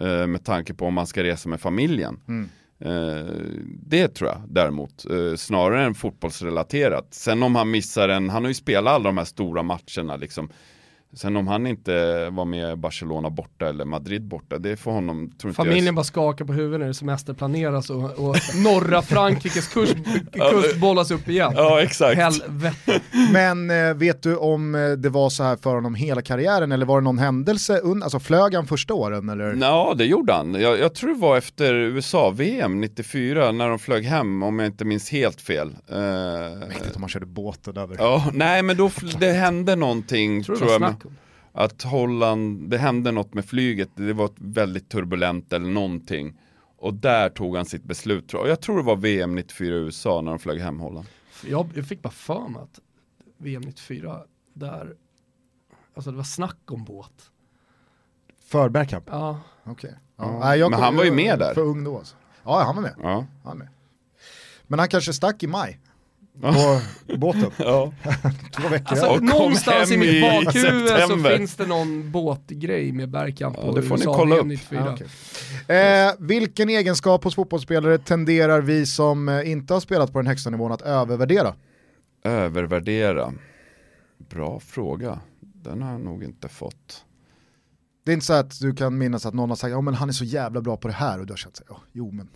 Eh, med tanke på om man ska resa med familjen. Mm. Eh, det tror jag däremot, eh, snarare än fotbollsrelaterat. Sen om han missar en, han har ju spelat alla de här stora matcherna liksom. Sen om han inte var med Barcelona borta eller Madrid borta, det får honom, tror Familjen jag... bara skakar på huvudet när det semester planeras och, och norra Frankrikes kust, kust bollas upp igen. Ja, exakt. Helvete. Men eh, vet du om eh, det var så här för honom hela karriären eller var det någon händelse, alltså flög han första åren eller? Ja, det gjorde han. Jag, jag tror det var efter USA-VM 94 när de flög hem, om jag inte minns helt fel. Uh, Mäktigt om man körde båten över. Ja, nej men då, det hände någonting tror, tror jag att Holland, det hände något med flyget, det var väldigt turbulent eller någonting. Och där tog han sitt beslut tror jag. Jag tror det var VM 94 i USA när de flög hem Holland. Jag, jag fick bara för mig att VM 94, där, alltså det var snack om båt. För Bergkamp? Ja. Okej. Okay. Ja. Ja, Men han var ju med där. För ung då alltså. Ja, han var med. Ja. Han var med. Men han kanske stack i maj på båten. Ja. Två veckor. Alltså, någonstans i mitt bakhuvud så finns det någon båtgrej med Bergkamp ja, det får ni kolla upp. Ah, okay. eh, vilken egenskap hos fotbollsspelare tenderar vi som eh, inte har spelat på den högsta nivån att övervärdera? Övervärdera? Bra fråga. Den har jag nog inte fått. Det är inte så att du kan minnas att någon har sagt, ja men han är så jävla bra på det här och du har känt sig, ja, jo men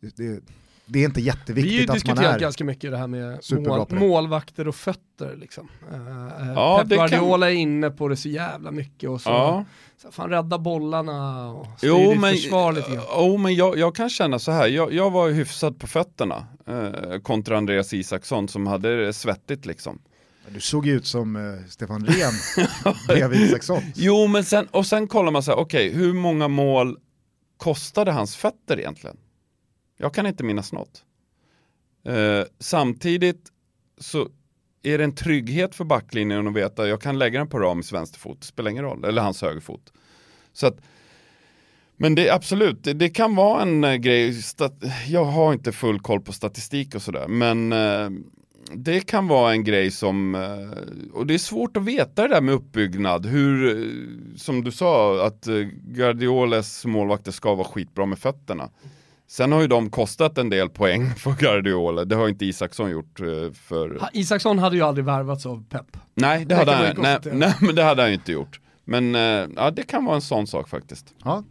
det, det det är inte jätteviktigt att man är Vi har diskuterat ganska mycket det här med mål, målvakter och fötter. Liksom. Uh, ja, Pep Guardiola kan... är inne på det så jävla mycket och så, ja. så fan rädda bollarna och jo, men, försvar lite grann. Jo men jag, jag, kan känna så här, jag, jag var hyfsad på fötterna uh, kontra Andreas Isaksson som hade det svettigt liksom. Du såg ju ut som uh, Stefan Rehn bredvid Isaksson. Jo men sen, och sen kollar man så här, okej okay, hur många mål kostade hans fötter egentligen? Jag kan inte minnas något. Eh, samtidigt så är det en trygghet för backlinjen att veta att jag kan lägga den på Ramis vänsterfot, spelar ingen roll, eller hans högerfot. Så att, men det absolut, det, det kan vara en eh, grej, stat, jag har inte full koll på statistik och sådär, men eh, det kan vara en grej som, eh, och det är svårt att veta det där med uppbyggnad, hur, eh, som du sa, att eh, Guardioles målvakter ska vara skitbra med fötterna. Sen har ju de kostat en del poäng för Guardiola, det har inte Isaksson gjort eh, för... Ha, Isaksson hade ju aldrig värvats av Pep. Nej, det, det hade han, nej, nej, men det hade han inte gjort. Men eh, ja, det kan vara en sån sak faktiskt. Ja.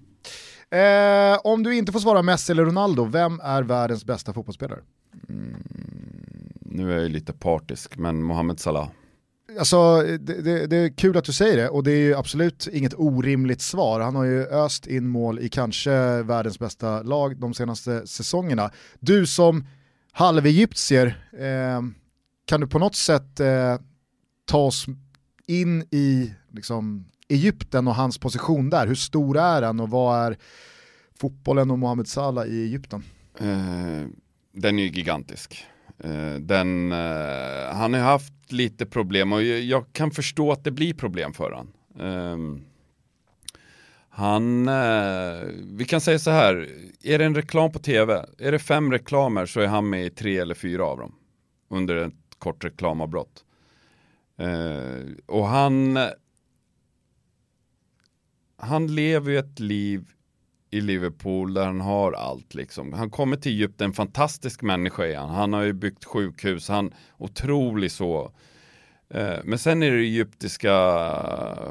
Eh, om du inte får svara Messi eller Ronaldo, vem är världens bästa fotbollsspelare? Mm, nu är jag ju lite partisk, men Mohamed Salah. Alltså, det, det, det, är kul att du säger det och det är ju absolut inget orimligt svar. Han har ju öst in mål i kanske världens bästa lag de senaste säsongerna. Du som halvegyptier, eh, kan du på något sätt eh, ta oss in i liksom, Egypten och hans position där? Hur stor är han och vad är fotbollen och Mohamed Salah i Egypten? Eh, den är ju gigantisk. Eh, den, eh, han har haft lite problem och jag kan förstå att det blir problem för han. Um, han, eh, vi kan säga så här, är det en reklam på tv, är det fem reklamer så är han med i tre eller fyra av dem. Under ett kort reklamavbrott. Ehm, och han, han lever ju ett liv i Liverpool där han har allt liksom. Han kommer till Egypten, en fantastisk människa är han. Han har ju byggt sjukhus, han otrolig så. Eh, men sen är det egyptiska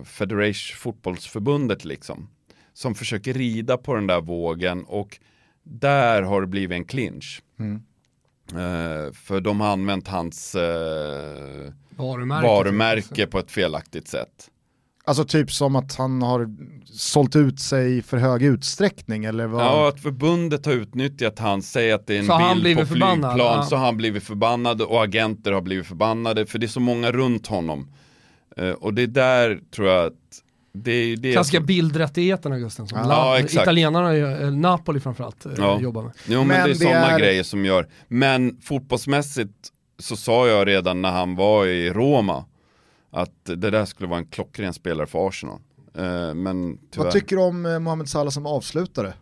Federation fotbollsförbundet liksom. Som försöker rida på den där vågen och där har det blivit en clinch. Mm. Uh, för de har använt hans uh, varumärke, varumärke på ett felaktigt sätt. Alltså typ som att han har sålt ut sig för hög utsträckning eller vad? Ja, att förbundet har utnyttjat han, säg att det är en så bild på flygplan, ja. så har han blivit förbannad och agenter har blivit förbannade för det är så många runt honom. Uh, och det är där tror jag att det är det Klassiska som... bildrättigheterna Gusten, som ja, exakt. italienarna, eh, Napoli framförallt, eh, ja. jobbar med. Jo men, men det är sådana är... grejer som gör, men fotbollsmässigt så sa jag redan när han var i Roma att det där skulle vara en klockren spelare för Arsenal. Eh, men Vad tycker du om eh, Mohamed Salah som avslutare?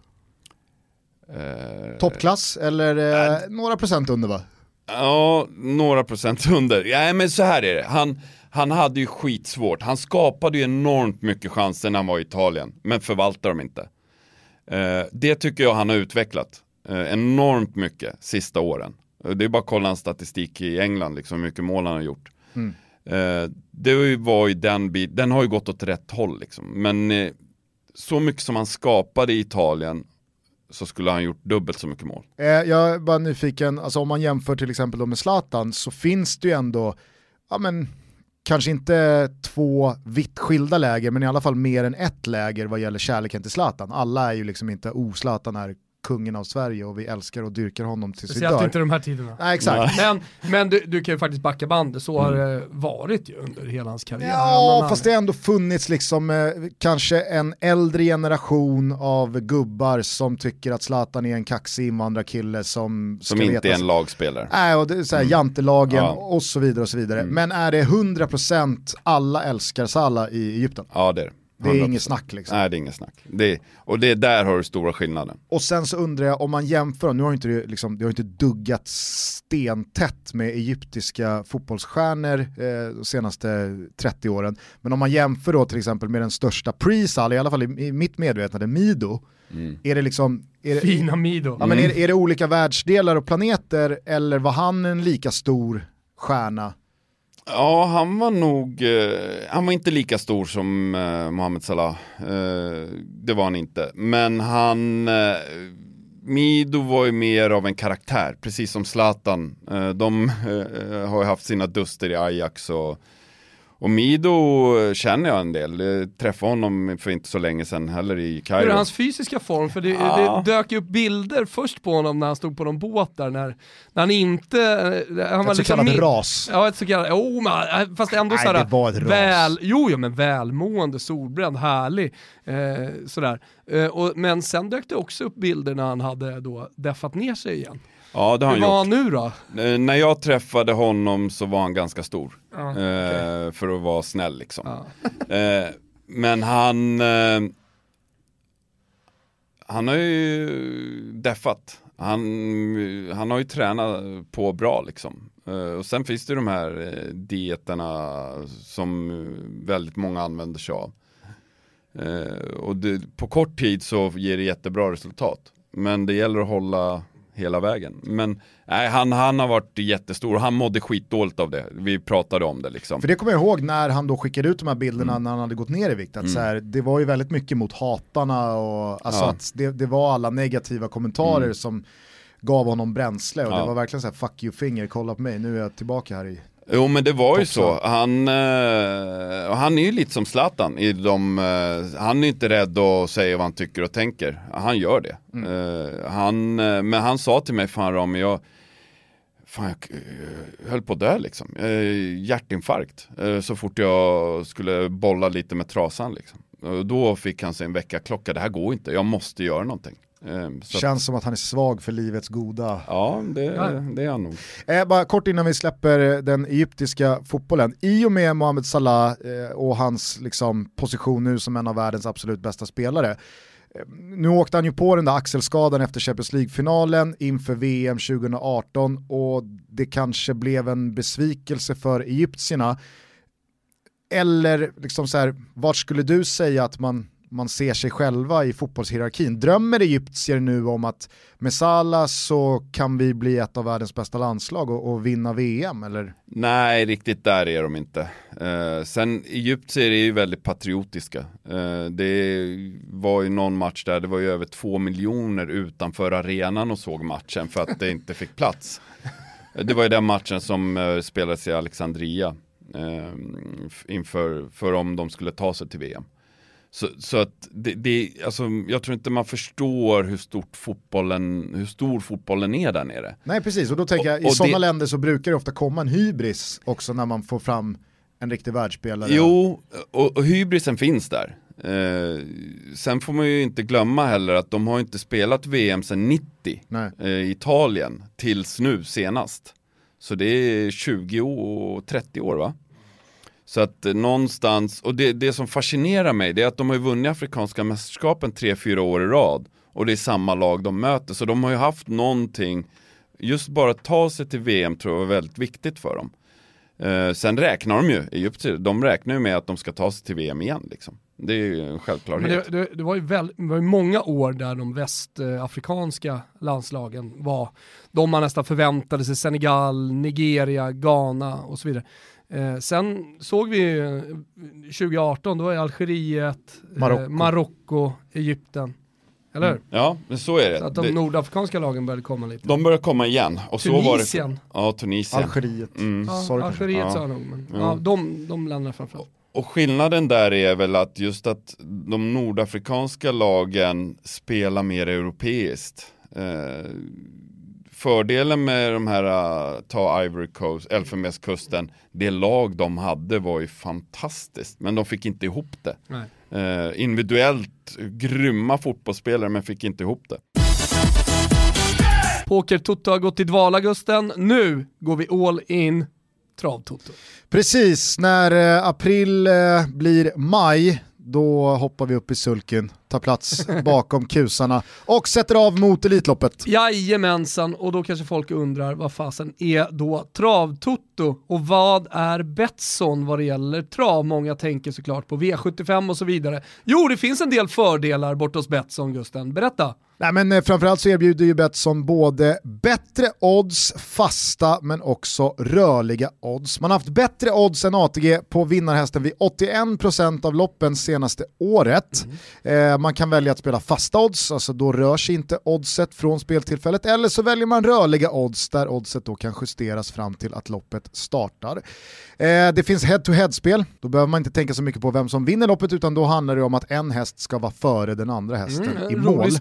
Eh, Toppklass eller eh, några procent under va? Ja, några procent under. Ja, men så här är det. Han, han hade ju skitsvårt. Han skapade ju enormt mycket chanser när han var i Italien, men förvaltar dem inte. Eh, det tycker jag han har utvecklat eh, enormt mycket sista åren. Det är bara att kolla hans statistik i England, liksom, hur mycket mål han har gjort. Mm. Eh, det var ju den bit, den har ju gått åt rätt håll liksom. Men eh, så mycket som han skapade i Italien så skulle han gjort dubbelt så mycket mål. Eh, jag är bara nyfiken, alltså om man jämför till exempel då med Zlatan så finns det ju ändå, ja men kanske inte två vitt skilda läger men i alla fall mer än ett läger vad gäller kärleken till Zlatan. Alla är ju liksom inte, oh Zlatan är kungen av Sverige och vi älskar och dyrkar honom tills Speciellt vi dör. inte de här tiderna. Nej, exakt. Men, men du, du, kan ju faktiskt backa bandet, så har det varit ju under hela hans karriär. Ja, fast det har ändå funnits liksom eh, kanske en äldre generation av gubbar som tycker att Zlatan är en kaxig invandrarkille som Som inte veta, är en lagspelare. Nej, och det är såhär, mm. jantelagen ja. och så vidare och så vidare. Mm. Men är det 100% alla älskar Salah i Egypten? Ja, det är det. Det är inget snack liksom. Nej det är inget snack. Det, och det är där har du stora skillnaden. Och sen så undrar jag om man jämför, nu har inte det, liksom, det har inte duggat stentätt med egyptiska fotbollsstjärnor eh, de senaste 30 åren, men om man jämför då till exempel med den största pre i alla fall i, i mitt medvetande, Mido, mm. är det liksom... Är det, Fina Mido. Ja, men är, mm. är det olika världsdelar och planeter eller var han en lika stor stjärna Ja, han var nog, eh, han var inte lika stor som eh, Mohamed Salah. Eh, det var han inte. Men han, eh, Mido var ju mer av en karaktär, precis som Zlatan. Eh, de eh, eh, har ju haft sina duster i Ajax och och Mido känner jag en del, jag träffade honom för inte så länge sedan heller i Kairo. Hur är hans fysiska form? För det, ja. det dök ju upp bilder först på honom när han stod på någon båt där, när, när han inte... Han ett var så kallat liksom, ras. Ja, ett så kallat, oh, man, äh, fast ändå såhär, det var ett ras. väl, jo, jo men välmående, solbränd, härlig, eh, sådär. Eh, och, men sen dök det också upp bilder när han hade då deffat ner sig igen. Ja det har han Hur var han nu då? Eh, när jag träffade honom så var han ganska stor. Ah, okay. eh, för att vara snäll liksom. Ah. eh, men han Han har ju deffat. Han, han har ju tränat på bra liksom. Eh, och sen finns det de här eh, dieterna som väldigt många använder sig av. Eh, och det, på kort tid så ger det jättebra resultat. Men det gäller att hålla hela vägen. Men nej, han, han har varit jättestor, han mådde skitdåligt av det. Vi pratade om det liksom. För det kommer jag ihåg när han då skickade ut de här bilderna mm. när han hade gått ner i vikt. Att mm. så här, det var ju väldigt mycket mot hatarna och alltså ja. att det, det, var alla negativa kommentarer mm. som gav honom bränsle och ja. det var verkligen så här fuck you finger, kolla på mig, nu är jag tillbaka här i Jo men det var ju så. Han, eh, han är ju lite som Zlatan. I de, eh, han är inte rädd att säga vad han tycker och tänker. Han gör det. Mm. Eh, han, eh, men han sa till mig, fan Rami, jag, fan, jag eh, höll på att dö liksom. hjärtinfarkt. Eh, så fort jag skulle bolla lite med trasan liksom. Då fick han sig en väckarklocka, det här går inte, jag måste göra någonting. Um, Känns att... som att han är svag för livets goda. Ja, det, ja. det är han nog. Eh, bara kort innan vi släpper den egyptiska fotbollen. I och med Mohamed Salah eh, och hans liksom, position nu som en av världens absolut bästa spelare. Eh, nu åkte han ju på den där axelskadan efter Champions League-finalen inför VM 2018 och det kanske blev en besvikelse för egyptierna. Eller liksom så här, vart skulle du säga att man man ser sig själva i fotbollshierarkin. Drömmer egyptier nu om att med Salah så kan vi bli ett av världens bästa landslag och, och vinna VM eller? Nej, riktigt där är de inte. Eh, sen egyptier är ju väldigt patriotiska. Eh, det var ju någon match där det var ju över två miljoner utanför arenan och såg matchen för att det inte fick plats. Det var ju den matchen som eh, spelades i Alexandria eh, inför för om de skulle ta sig till VM. Så, så att det, det, alltså, jag tror inte man förstår hur, stort fotbollen, hur stor fotbollen är där nere. Nej precis, och då tänker jag, i sådana länder så brukar det ofta komma en hybris också när man får fram en riktig världsspelare. Jo, och, och hybrisen finns där. Eh, sen får man ju inte glömma heller att de har inte spelat VM sedan 90 eh, Italien tills nu senast. Så det är 20 och 30 år va? Så att eh, någonstans, och det, det som fascinerar mig det är att de har ju vunnit Afrikanska mästerskapen tre, fyra år i rad. Och det är samma lag de möter, så de har ju haft någonting, just bara att ta sig till VM tror jag var väldigt viktigt för dem. Eh, sen räknar de ju, Egypten, de räknar ju med att de ska ta sig till VM igen liksom. Det är ju en självklarhet. Det, det, det, var ju väl, det var ju många år där de västafrikanska landslagen var de man nästan förväntade sig, Senegal, Nigeria, Ghana och så vidare. Eh, sen såg vi 2018, då är Algeriet, eh, Marocko, Egypten. Eller? Mm. Ja, men så är det. Så att de det... nordafrikanska lagen började komma lite. De började komma igen. Och Tunisien. Så var det... Ja, Tunisien. Algeriet. Mm. Ja, Algeriet ja. sa jag nog, men ja. ja, de, de länderna framförallt. Och skillnaden där är väl att just att de nordafrikanska lagen spelar mer europeiskt. Eh, fördelen med de här, uh, ta Ivory Coast, Elfenbenskusten, det lag de hade var ju fantastiskt, men de fick inte ihop det. Uh, individuellt grymma fotbollsspelare, men fick inte ihop det. Poker-Toto har gått i dvala Gusten, nu går vi all in Trav-Toto. Precis, när eh, april eh, blir maj, då hoppar vi upp i sulken tar plats bakom kusarna och sätter av mot Elitloppet. Jajamensan, och då kanske folk undrar vad fasen är då travtutto och vad är Betsson vad det gäller trav? Många tänker såklart på V75 och så vidare. Jo, det finns en del fördelar bort hos Betsson Gusten, berätta. Nej, men eh, framförallt så erbjuder ju Betsson både bättre odds, fasta, men också rörliga odds. Man har haft bättre odds än ATG på vinnarhästen vid 81% av loppen senaste året. Mm. Eh, man kan välja att spela fasta odds, alltså då rör sig inte oddset från speltillfället, eller så väljer man rörliga odds där oddset då kan justeras fram till att loppet startar. Eh, det finns head-to-head-spel, då behöver man inte tänka så mycket på vem som vinner loppet utan då handlar det om att en häst ska vara före den andra hästen mm, i mål. Rolig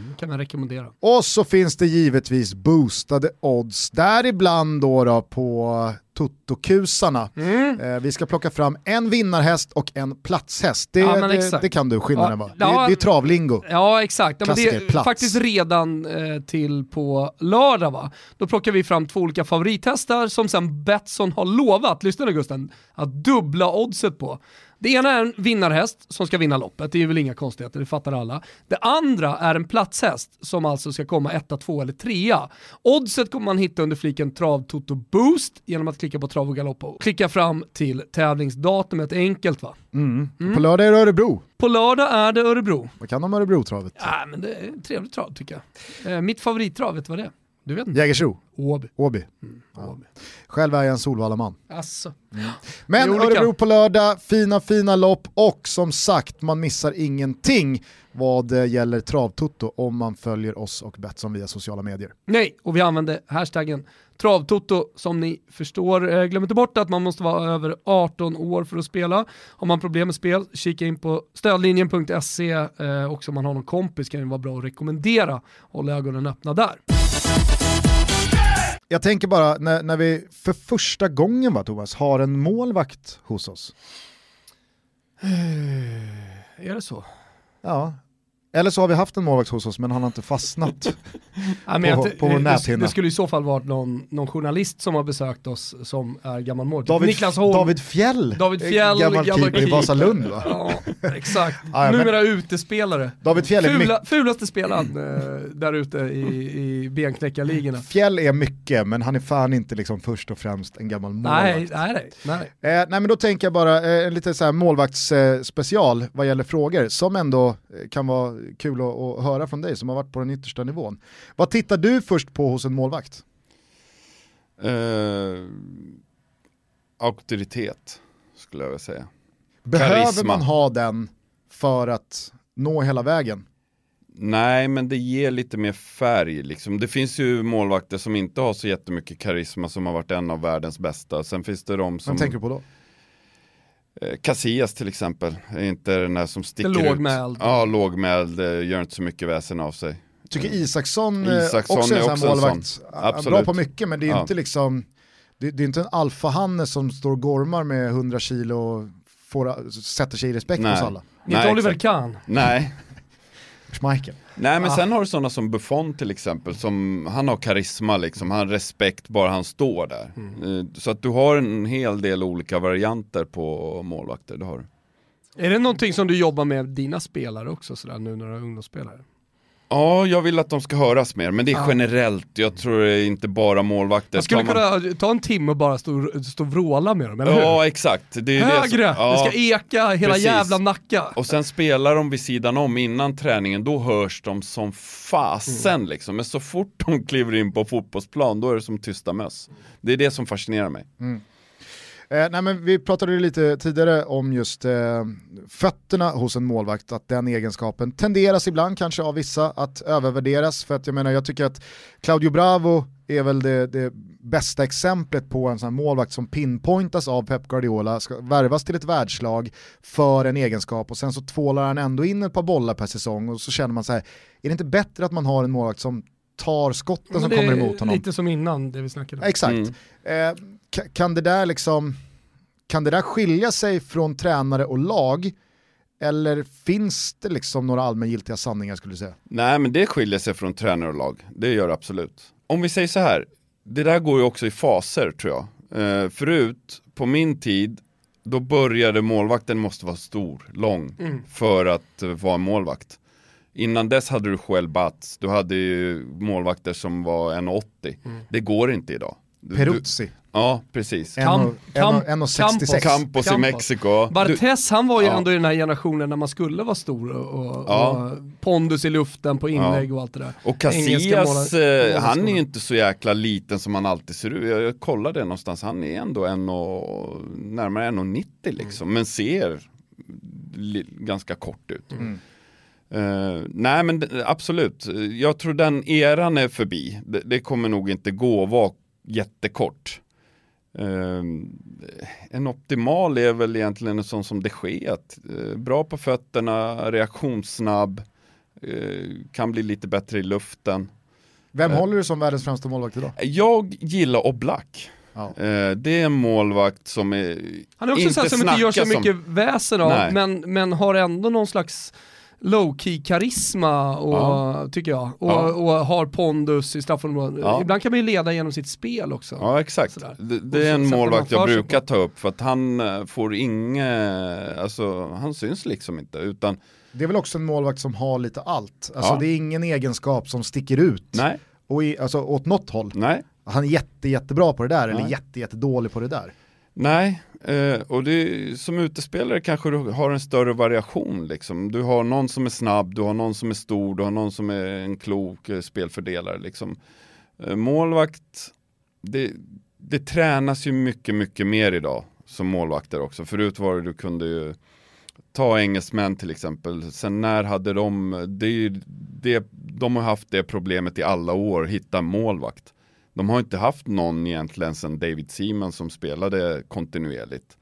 spelform, kan man rekommendera. Och så finns det givetvis boostade odds, däribland då, då på Toto-kusarna. Mm. Eh, vi ska plocka fram en vinnarhäst och en platshäst. Det, ja, det, det kan du skillnaden ja, va? Det, ja, det är travlingo. Ja exakt, men det är faktiskt redan eh, till på lördag va? Då plockar vi fram två olika favorithästar som sen Betsson har lovat, lyssna nu Gusten, att dubbla oddset på. Det ena är en vinnarhäst som ska vinna loppet, det är väl inga konstigheter, det fattar alla. Det andra är en platshäst som alltså ska komma etta, två eller trea. Oddset kommer man hitta under fliken Trav Toto Boost genom att klicka på Trav och Galopp och klicka fram till tävlingsdatumet, enkelt va? Mm. På lördag är det Örebro. På lördag är det Örebro. Vad kan de Örebro-travet? Ja, men det är ett trevligt trav tycker jag. Eh, mitt favorittrav, vet du vad det är? Du vet inte? Jägersro, Åby. Åby. Åby. Själv är jag en Solvalla-man. Men Det är olika. Örebro på lördag, fina fina lopp och som sagt man missar ingenting vad det gäller travtoto om man följer oss och Betsson via sociala medier. Nej, och vi använder hashtaggen travtoto som ni förstår. Eh, Glöm inte bort att man måste vara över 18 år för att spela. Har man problem med spel, kika in på stödlinjen.se eh, och om man har någon kompis kan det vara bra att rekommendera. Håll ögonen öppna där. Jag tänker bara när, när vi för första gången va Thomas har en målvakt hos oss. Är det så? Ja. Eller så har vi haft en målvakt hos oss men han har inte fastnat. Ja, På- på vår näthinna. det skulle i så fall varit någon, någon journalist som har besökt oss som är gammal målvakt. David, Niklas Holm. David Fjäll, David Fjäll, gammal gammal keeper i. Vasalund va? Ja, exakt. Ja, ja, Numera utespelare. David Fjäll är, Fula, fulaste spelaren eh, där ute i, i benknäckarligorna. Fjäll är mycket men han är fan inte liksom först och främst en gammal målvakt. Nej, nej, nej. nej. Eh, nej men då tänker jag bara eh, en lite så här målvaktsspecial eh, vad gäller frågor som ändå eh, kan vara kul att, att höra från dig som har varit på den yttersta nivån. Vad tittar du först på hos en målvakt? Eh, auktoritet, skulle jag vilja säga. Behöver Karisma. man ha den för att nå hela vägen? Nej, men det ger lite mer färg liksom. Det finns ju målvakter som inte har så jättemycket karisma som har varit en av världens bästa. Sen finns det de som... Vem tänker du på då? Eh, Casillas till exempel, är inte den där som sticker Den ut. lågmäld. Ja, lågmäld, eh, gör inte så mycket väsen av sig. Tycker Isaksson, eh, Isaksson också är är en också sån här en målvakt. Ja, Bra Absolut. på mycket men det är Ja. inte liksom, det, det är inte en alfahanne som står och gormar med 100 kilo och får, sätter sig i respekt Nej. hos alla. Inte Nej, Oliver exakt. Kahn. Nej, Schmeichel. Nej men Ah. sen har du sådana som Buffon till exempel, som, han har karisma liksom, han har respekt bara han står där. Eh, Så att du har en hel del olika varianter på målvakter, det har du. Är det någonting som du jobbar med dina spelare också sådär nu när du är ungdomsspelare? Ja, jag vill att de ska höras mer, men det är Ah. generellt, jag tror det är inte bara målvakter. Jag skulle man- kunna ta en timme och bara stå, stå och vråla med dem, eller Ja hur? exakt. Det är Högre! Det, som, ja. Det ska eka hela precis. jävla Nacka. Och sen spelar de vid sidan om innan träningen, då hörs de som fasen Mm. liksom. Men så fort de kliver in på fotbollsplan, då är det som tysta möss. Det är det som fascinerar mig. Eh, nej men vi pratade lite tidigare om just eh, fötterna hos en målvakt, att den egenskapen tenderas ibland kanske av vissa att övervärderas. För att jag menar, jag tycker att Claudio Bravo är väl det, det bästa exemplet på en sån här målvakt som pinpointas av Pep Guardiola, ska värvas till ett världslag för en egenskap och sen så tvålar han ändå in ett par bollar per säsong och så känner man så här, är det inte bättre att man har en målvakt som tar skotten som kommer emot honom? Lite som innan, det vi snackade om. Exakt. Mm. Eh, kan det där liksom, kan det där skilja sig från tränare och lag? Eller finns det liksom några allmängiltiga sanningar skulle du säga? Nej men det skiljer sig från tränare och lag, det gör det absolut. Om vi säger så här, det där går ju också i faser tror jag. Eh, förut, på min tid, då började målvakten måste vara stor, lång, Mm. för att eh, vara en målvakt. Innan dess hade du Joel Batz, du hade ju målvakter som var 1,80. Mm. Det går inte idag. Du- Peruzzi, Ja, precis. 1,66. Campos i Campos. Mexiko. Bartes han var ju Ja. ändå i den här generationen när man skulle vara stor och, Ja. och pondus i luften på inlägg och allt det där. och Casillas, eh, han är ju inte så jäkla liten som han alltid ser ut. Jag, jag kollade någonstans, han är ändå en och, närmare 1,90 liksom, men ser li, ganska kort ut. Mm. Eh, nej men absolut, jag tror den eran är förbi. Det, det kommer nog inte gå att vara jättekort. Eh, en optimal är väl egentligen en sån som det sker. Uh, bra på fötterna, reaktionssnabb, eh, kan bli lite bättre i luften. Vem Eh. håller du som världens främsta målvakt idag? Jag gillar Oblak. Ja. Eh, det är en målvakt som är Han är också inte så här som inte gör så snacka som- mycket väsen av, men, men har ändå någon slags low-key karisma och, Ja. tycker jag. Och, Ja. och har pondus i straffområdet. Ja. Ibland kan man ju leda genom sitt spel också. Ja exakt. Det, det är en målvakt jag brukar på. ta upp för att han eh, får inget, alltså han syns liksom inte utan Det är väl också en målvakt som har lite allt. Alltså Ja. det är ingen egenskap som sticker ut. nej, Och i, alltså åt något håll. nej, Han är jätte, jättebra på det där eller Nej. jätte, jättedålig på det där nej. Eh, och det, som utespelare kanske du har en större variation liksom. Du har någon som är snabb, du har någon som är stor, du har någon som är en klok eh, spelfördelare liksom. Eh, målvakt, det, det tränas ju mycket, mycket mer idag som målvakter också. Förut var det du kunde ju ta engelsmän till exempel. Sen när hade de, det, det, de har haft det problemet i alla år, hitta målvakt. De har inte haft någon egentligen sedan David Seaman som spelade kontinuerligt.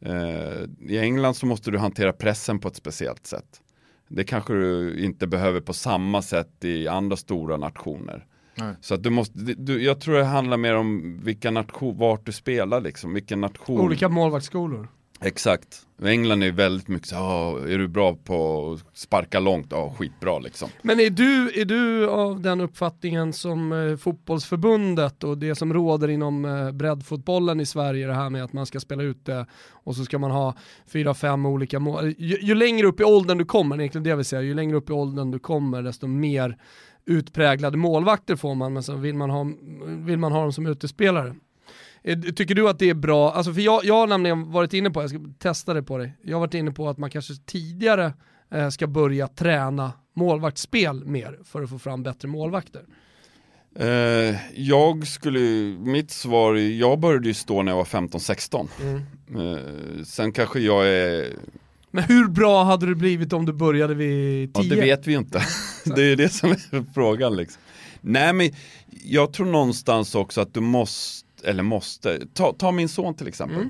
Eh, I England så måste du hantera pressen på ett speciellt sätt. Det kanske du inte behöver på samma sätt i andra stora nationer. Nej. Så att du måste, du, jag tror det handlar mer om vilka nation, vart du spelar liksom, vilken nation. Olika målvaktsskolor. Exakt. England är ju väldigt mycket så, ah, är du bra på att sparka långt? Ja, skitbra liksom. Men är du, är du av den uppfattningen som eh, fotbollsförbundet och det som råder inom eh, breddfotbollen i Sverige, det här med att man ska spela ut det och så ska man ha fyra, fem olika mål. Ju, ju längre upp i åldern du kommer, det är egentligen det jag vill säga, ju längre upp i åldern du kommer desto mer utpräglade målvakter får man, men så vill man ha, vill man ha dem som utespelare. Eh, Tycker du att det är bra? Alltså för jag, jag har nämligen varit inne på, jag ska testa det på dig, jag har varit inne på att man kanske tidigare eh, ska börja träna målvaktsspel mer för att få fram bättre målvakter. Eh, jag skulle, mitt svar, jag började ju stå när jag var 15-16. Eh, sen kanske jag är, Men hur bra hade det blivit om du började vid ja 10? det vet vi ju inte. det är det som är frågan liksom. Nej men jag tror någonstans också att du måste, eller måste, ta, ta min son till exempel.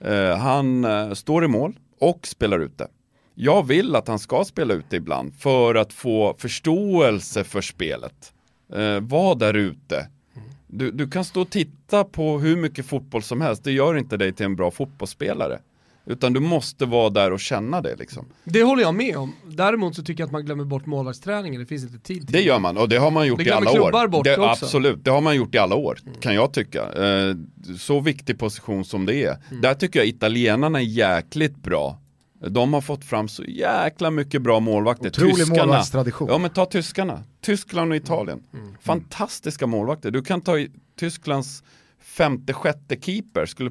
Eh, han eh, står i mål och spelar ute. Jag vill att han ska spela ute ibland för att få förståelse för spelet. Eh, var där ute. Du, du kan stå och titta på hur mycket fotboll som helst, det gör inte dig till en bra fotbollsspelare. Utan du måste vara där och känna det liksom. Det håller jag med om. Däremot så tycker jag att man glömmer bort målvaktsträningen, det finns inte tid till Det gör man och det har man gjort Det i glömmer alla klubbar år. bort det, också. Absolut, det har man gjort i alla år kan jag tycka. Eh, så viktig position som det är. Mm. Där tycker jag italienarna är jäkligt bra. De har fått fram så jäkla mycket bra målvakter. Otrolig målvaktstradition. Ja men ta tyskarna. Tyskland och Italien. Mm. Fantastiska målvakter. Du kan ta Tysklands femte, sjätte keeper. Skulle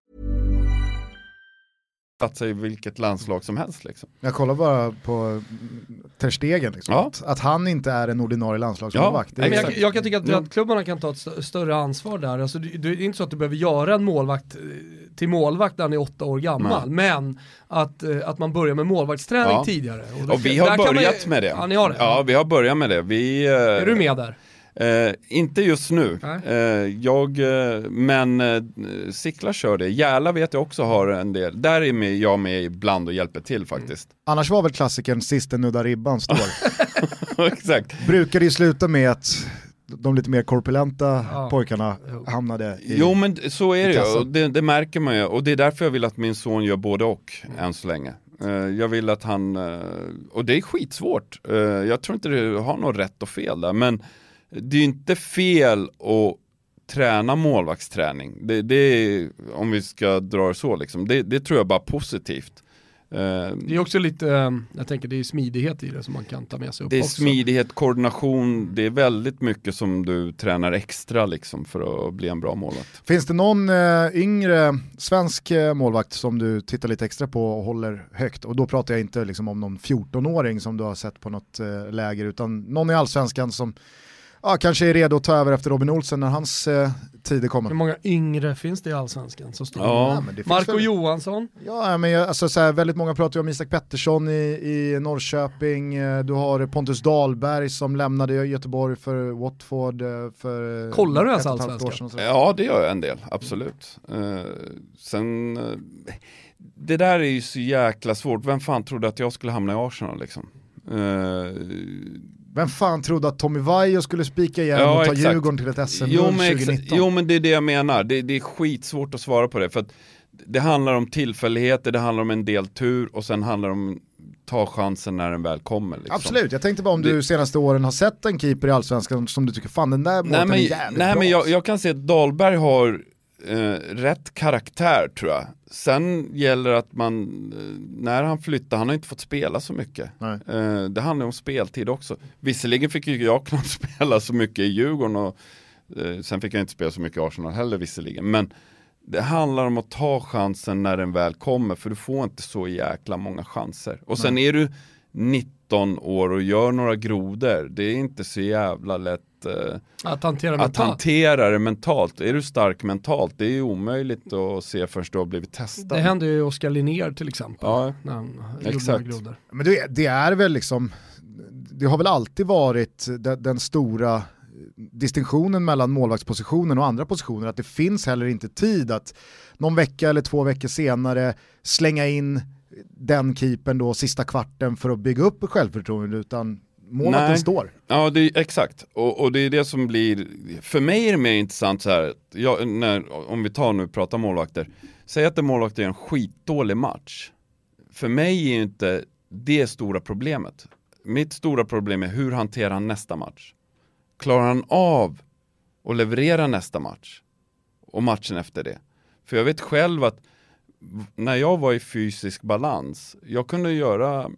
platsa i vilket landslag som helst liksom. Jag kollar bara på Ter Stegen, liksom. Ja. att, att han inte är en ordinarie landslagsmålvakt. Ja, jag, jag kan tycka att Mm. breddklubbarna kan ta ett st- större ansvar där. Alltså, det, det är inte så att du behöver göra en målvakt eh, till målvakt när han är åtta år gammal, men att, eh, att man börjar med målvaktsträning Ja. tidigare. då Och vi har kan man ju- börjat med det. Ja, ni har det? Ja, vi har börjat med det. Vi, eh, Är du med där? Eh, inte just nu. Eh, jag, eh, men eh, Sickla kör det. Järla vet jag också har en del. Där är med, jag med ibland och hjälper till faktiskt. Annars var väl klassikern sist den nuddar ribban står. Exakt. Brukade ju sluta med att de lite mer korpulenta Ja. pojkarna hamnade i... Jo men så är det ju. Och det, det märker man ju. Och det är därför jag vill att min son gör både och än så länge. Eh, jag vill att han, eh, och det är skitsvårt. Jag tror inte det har något rätt och fel där. Men det är ju inte fel att träna målvaktsträning. Det, det är, om vi ska dra det så liksom, det, det tror jag bara positivt. Eh, Det är också lite, eh, jag tänker det är smidighet i det som man kan ta med sig upp det är också. smidighet, koordination, det är väldigt mycket som du tränar extra liksom för att bli en bra målvakt. Finns det någon eh, yngre svensk målvakt som du tittar lite extra på och håller högt? Och då pratar jag inte liksom om någon 14-åring som du har sett på något läger, utan någon i allsvenskan som ja, kanske är redo att ta över efter Robin Olsen när hans eh, tid är Hur många yngre finns det i Allsvenskan som står? Ja. Ja, men det finns Marco väl- Johansson, Ja, men jag, alltså, så här, väldigt många pratar ju om Isak Pettersson i, i Norrköping, eh, du har Pontus Dahlberg som lämnade Göteborg för Watford eh, för Kollar du ens allsvenskan? så. Ja, det gör jag en del, absolut. Eh, sen, eh, det där är ju så jäkla svårt. Vem fan trodde att jag skulle hamna i Arsenal liksom? Uh, vem fan trodde att Tommy Vaiho skulle spika igen ja, och ta exakt. Djurgården till ett SM jo, 2019? Jo men det är det jag menar, det, det är skitsvårt att svara på det. För att det handlar om tillfälligheter, det handlar om en del tur och sen handlar det om ta chansen när den väl kommer. Liksom. Absolut, jag tänkte bara om det... du senaste åren har sett en keeper i Allsvenskan som du tycker, fan den där målten är jävligt Nej bra. men jag, jag, kan se att Dahlberg har eh, rätt karaktär tror jag. Sen gäller att man, eh, när han flyttar, han har inte fått spela så mycket. Eh, det handlar om speltid också. Visserligen fick ju jag knappt spela så mycket i Djurgården och eh, sen fick jag inte spela så mycket i Arsenal heller visserligen. Men det handlar om att ta chansen när den väl kommer för du får inte så jäkla många chanser. Och sen Nej. är du 19 år och gör några grodor, det är inte så jävla lätt eh, att, hantera, att mentalt. hantera det mentalt. Är du stark mentalt, det är ju omöjligt att se förrän du har blivit testad. Det hände ju Oskar Linnér till exempel. Ja, exakt. Men det, det är väl liksom, det har väl alltid varit den, den stora distinktionen mellan målvaktspositionen och andra positioner, att det finns heller inte tid att någon vecka eller två veckor senare slänga in den keepern då sista kvarten för att bygga upp självförtroende utan målvakten står. Ja, det är, exakt. Och, och, det är det som blir, för mig är det mer intressant så här, jag, när, om vi tar nu och pratar målvakter, säg att en målvakt är en skitdålig match. För mig är inte det stora problemet. Mitt stora problem är hur hanterar han nästa match? klarar han av att leverera nästa match? Och matchen efter det? För jag vet själv att när jag var i fysisk balans, jag kunde göra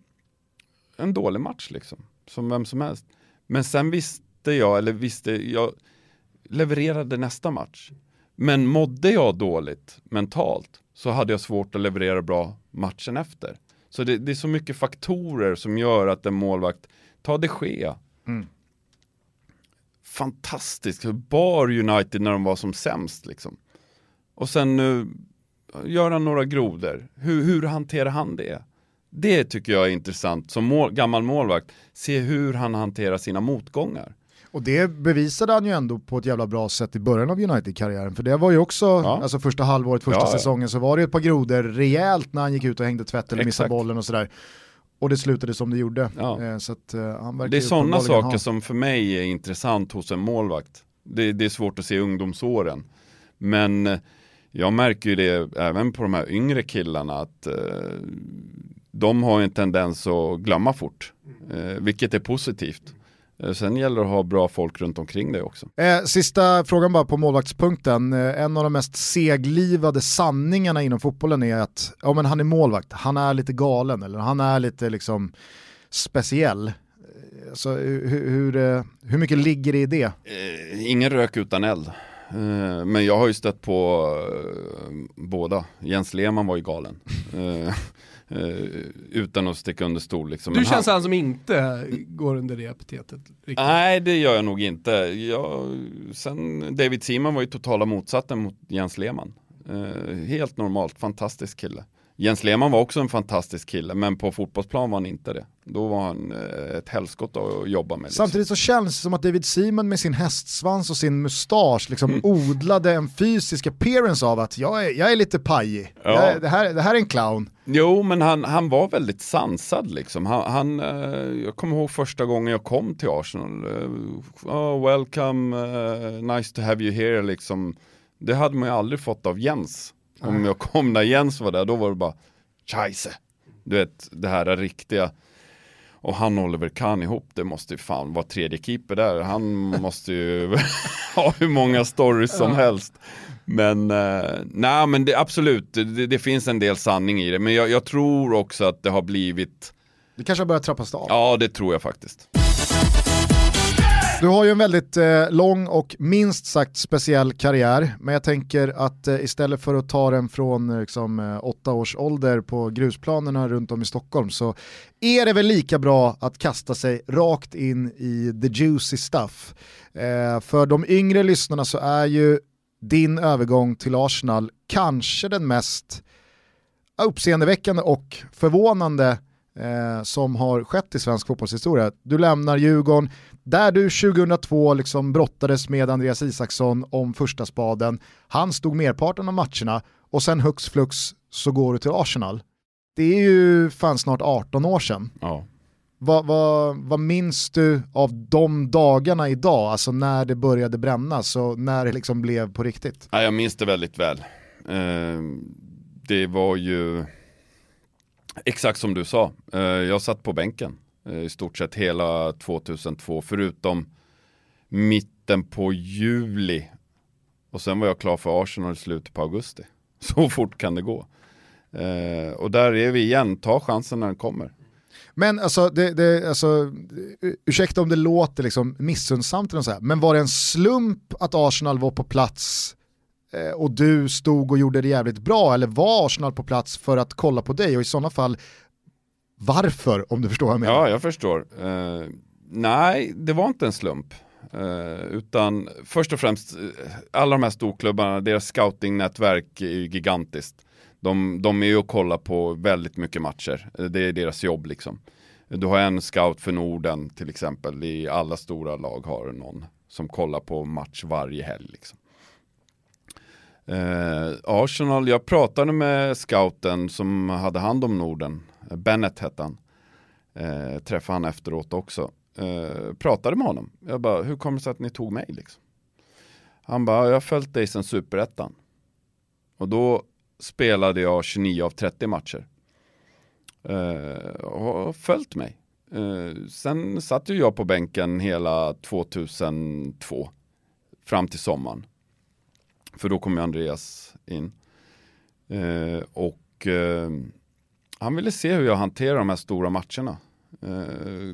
en dålig match liksom, som vem som helst. Men sen visste jag, eller visste, jag levererade nästa match. Men mådde jag dåligt mentalt så hade jag svårt att leverera bra matchen efter. Så det, det är så mycket faktorer som gör att en målvakt, ta det ske. Mm fantastiskt, bar United när de var som sämst liksom. Och sen nu gör han några grodor. Hur, hur hanterar han det? Det tycker jag är intressant som mål, gammal målvakt. Se hur han hanterar sina motgångar. Och det bevisade han ju ändå på ett jävla bra sätt i början av United-karriären. För det var ju också, ja. alltså första halvåret, första ja, säsongen så var det ett par grodor rejält när han gick ut och hängde tvätt eller missade bollen och sådär. Och det slutade som det gjorde. Ja. Eh, så att, eh, han det är sådana saker ha. som för mig är intressant hos en målvakt. Det, det, är svårt att se ungdomsåren. Men eh, jag märker ju det även på de här yngre killarna att eh, de har en tendens att glömma fort. Eh, vilket är positivt. Eh, sen gäller det att ha bra folk runt omkring dig också. Eh, sista frågan bara på målvaktspunkten. Eh, en av de mest seglivade sanningarna inom fotbollen är att ja, men han är målvakt, han är lite galen eller han är lite liksom speciell. Så hur, hur, hur mycket ligger det i det? Eh, ingen rök utan eld. Eh, men jag har ju stött på eh, båda. Jens Lehmann var ju galen. Uh, utan att sticka under stol. Liksom. Du Men känns han... han som inte går under det epitetet? Riktigt. Nej, det gör jag nog inte. Jag, sen David Seaman var ju totala motsatsen mot Jens Lehmann. Uh, helt normalt, fantastisk kille. Jens Lehmann var också en fantastisk kille, men på fotbollsplan var han inte det. Då var han eh, ett helskott att jobba med. Liksom. Samtidigt så känns det som att David Seaman med sin hästsvans och sin mustasch liksom mm. odlade en fysisk appearance av att jag är, jag är lite pajig. Ja. det, här, det här är en clown. Jo, men han, han var väldigt sansad liksom. Han, han eh, jag kommer ihåg första gången jag kom till Arsenal. oh, welcome, uh, nice to have you here liksom. Det hade man ju aldrig fått av Jens. Om jag kom när Jens var där, då var det bara Scheisse. Du vet, det här är riktiga. Och han och Oliver Kahn ihop, det måste ju fan vara tredje keeper där. Han måste ju ha hur många stories som helst. Men eh, nej, men det, absolut, det, det, finns en del sanning i det. Men jag, jag tror också att det har blivit Det kanske har börjat trappas av? Ja, det tror jag faktiskt. Du har ju en väldigt eh, lång och minst sagt speciell karriär, men jag tänker att eh, istället för att ta den från eh, liksom, eh, åtta års ålder på grusplanerna runt om i Stockholm så är det väl lika bra att kasta sig rakt in i the juicy stuff. Eh, för de yngre lyssnarna så är ju din övergång till Arsenal kanske den mest uppseendeväckande och förvånande eh, som har skett i svensk fotbollshistoria. Du lämnar Djurgården där du 2002 liksom brottades med Andreas Isaksson om första spaden, han stod merparten av matcherna och sen hux flux så går du till Arsenal. Det är ju fan snart 18 år sedan. Ja. Vad, vad, vad minns du av de dagarna idag, alltså när det började brännas och när det liksom blev på riktigt? Ja, jag minns det väldigt väl. Eh, det var ju exakt som du sa. Eh, jag satt på bänken Eh, i stort sett hela 2002, förutom mitten på juli. Och sen var jag klar för Arsenal i slutet på augusti. Så fort kan det gå. Eh, och där är vi igen, ta chansen när den kommer. Men alltså, det, det, alltså, ursäkta om det låter liksom missunnsamt, eller så här, men var det en slump att Arsenal var på plats eh, och du stod och gjorde det jävligt bra, eller var Arsenal på plats för att kolla på dig och i sådana fall varför, om du förstår vad jag menar? Ja, jag förstår. Uh, nej, det var inte en slump. Uh, utan först och främst, eh, alla de här storklubbarna, deras scoutingnätverk är ju gigantiskt. De, de är ju och kollar på väldigt mycket matcher. Det är deras jobb liksom. Du har en scout för Norden till exempel. I alla stora lag har någon som kollar på match varje helg. Liksom. Eh, Arsenal, jag pratade med scouten som hade hand om Norden. Bennett hette han. Eh, träffade han efteråt också. Eh, pratade med honom. Jag bara, hur kommer det sig att ni tog mig liksom? Han bara, jag har följt dig sedan superettan. Och då spelade jag 29 av 30 matcher. Eh, och har följt mig. Eh, sen satt ju jag på bänken hela 2002. Fram till sommaren. För då kom ju Andreas in. Eh, och eh, han ville se hur jag hanterar de här stora matcherna.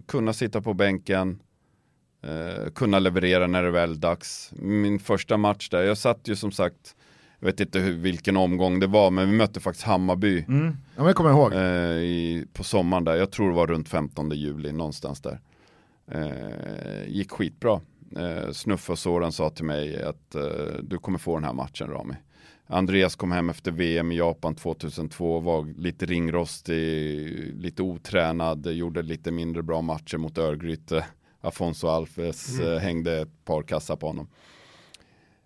kunna sitta på bänken. kunna leverera när det väl är dags. Min första match där, jag satt ju som sagt jag vet inte hur, vilken omgång det var, men vi mötte faktiskt Hammarby. Mm. Ja, men jag kommer ihåg. Eh, i, på sommaren där, jag tror det var runt 15 juli, någonstans där. Eh, gick skitbra. Eh, Snuffe och Soran sa till mig att eh, du kommer få den här matchen Rami. Andreas kom hem efter VM i Japan 2002, var lite ringrostig, lite otränad, gjorde lite mindre bra matcher mot Örgryte. Afonso Alves mm. Eh, hängde ett par kassar på honom.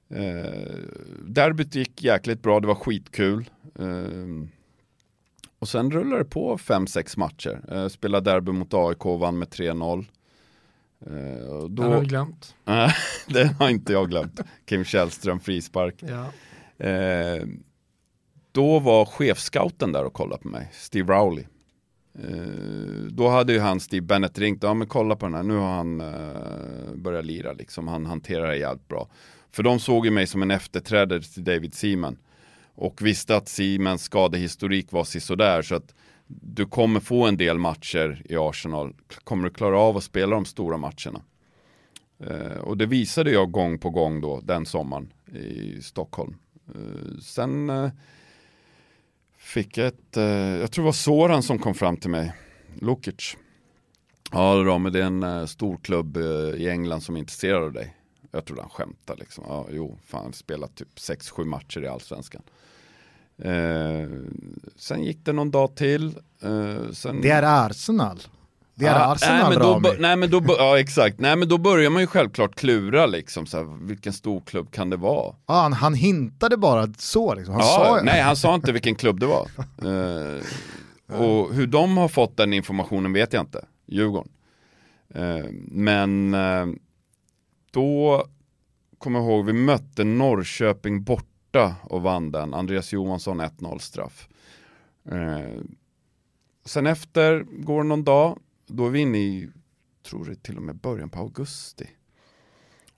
Eh, derbyt gick jäkligt bra, det var skitkul. Eh, och sen rullade det på 5-6 matcher. Eh, spelade derby mot AIK, vann med 3-0. Eh, då... Den har du glömt. den har inte jag glömt. Kim Källström, frispark. Ja. Eh, då var chefscouten där och kollade på mig, Steve Rowley. Eh, då hade ju han Steve Bennett ringt, ja men kolla på den här, nu har han eh, börjat lira liksom, han hanterar det jävligt bra. För de såg ju mig som en efterträdare till David Seaman. Och visste att Seamans skadehistorik var sådär så att du kommer få en del matcher i Arsenal. Kommer du klara av att spela de stora matcherna? Eh, och det visade jag gång på gång då den sommaren i Stockholm. Eh, sen eh, fick jag ett, eh, jag tror det var Soran som kom fram till mig, Lukic. Ja då, men det är en stor klubb i England som är intresserad av dig. Jag tror han skämtade liksom. Ja, jo, fan, spelat typ 6-7 matcher i allsvenskan. Eh, sen gick det någon dag till. Eh, sen... Det är Arsenal. Det är ah, Arsenal nej, men då, nej men då, ja exakt, nej men då börjar man ju självklart klura liksom, så här, vilken stor klubb kan det vara? Ah, han, han hintade bara så liksom, han ja, sa Nej han sa inte vilken klubb det var. eh, och hur de har fått den informationen vet jag inte, Djurgården. Eh, men eh, då kommer jag ihåg, vi mötte Norrköping borta och vann den. Andreas Johansson 1-0 straff. Sen efter, går någon dag, då är vi inne i, tror det till och med början på augusti.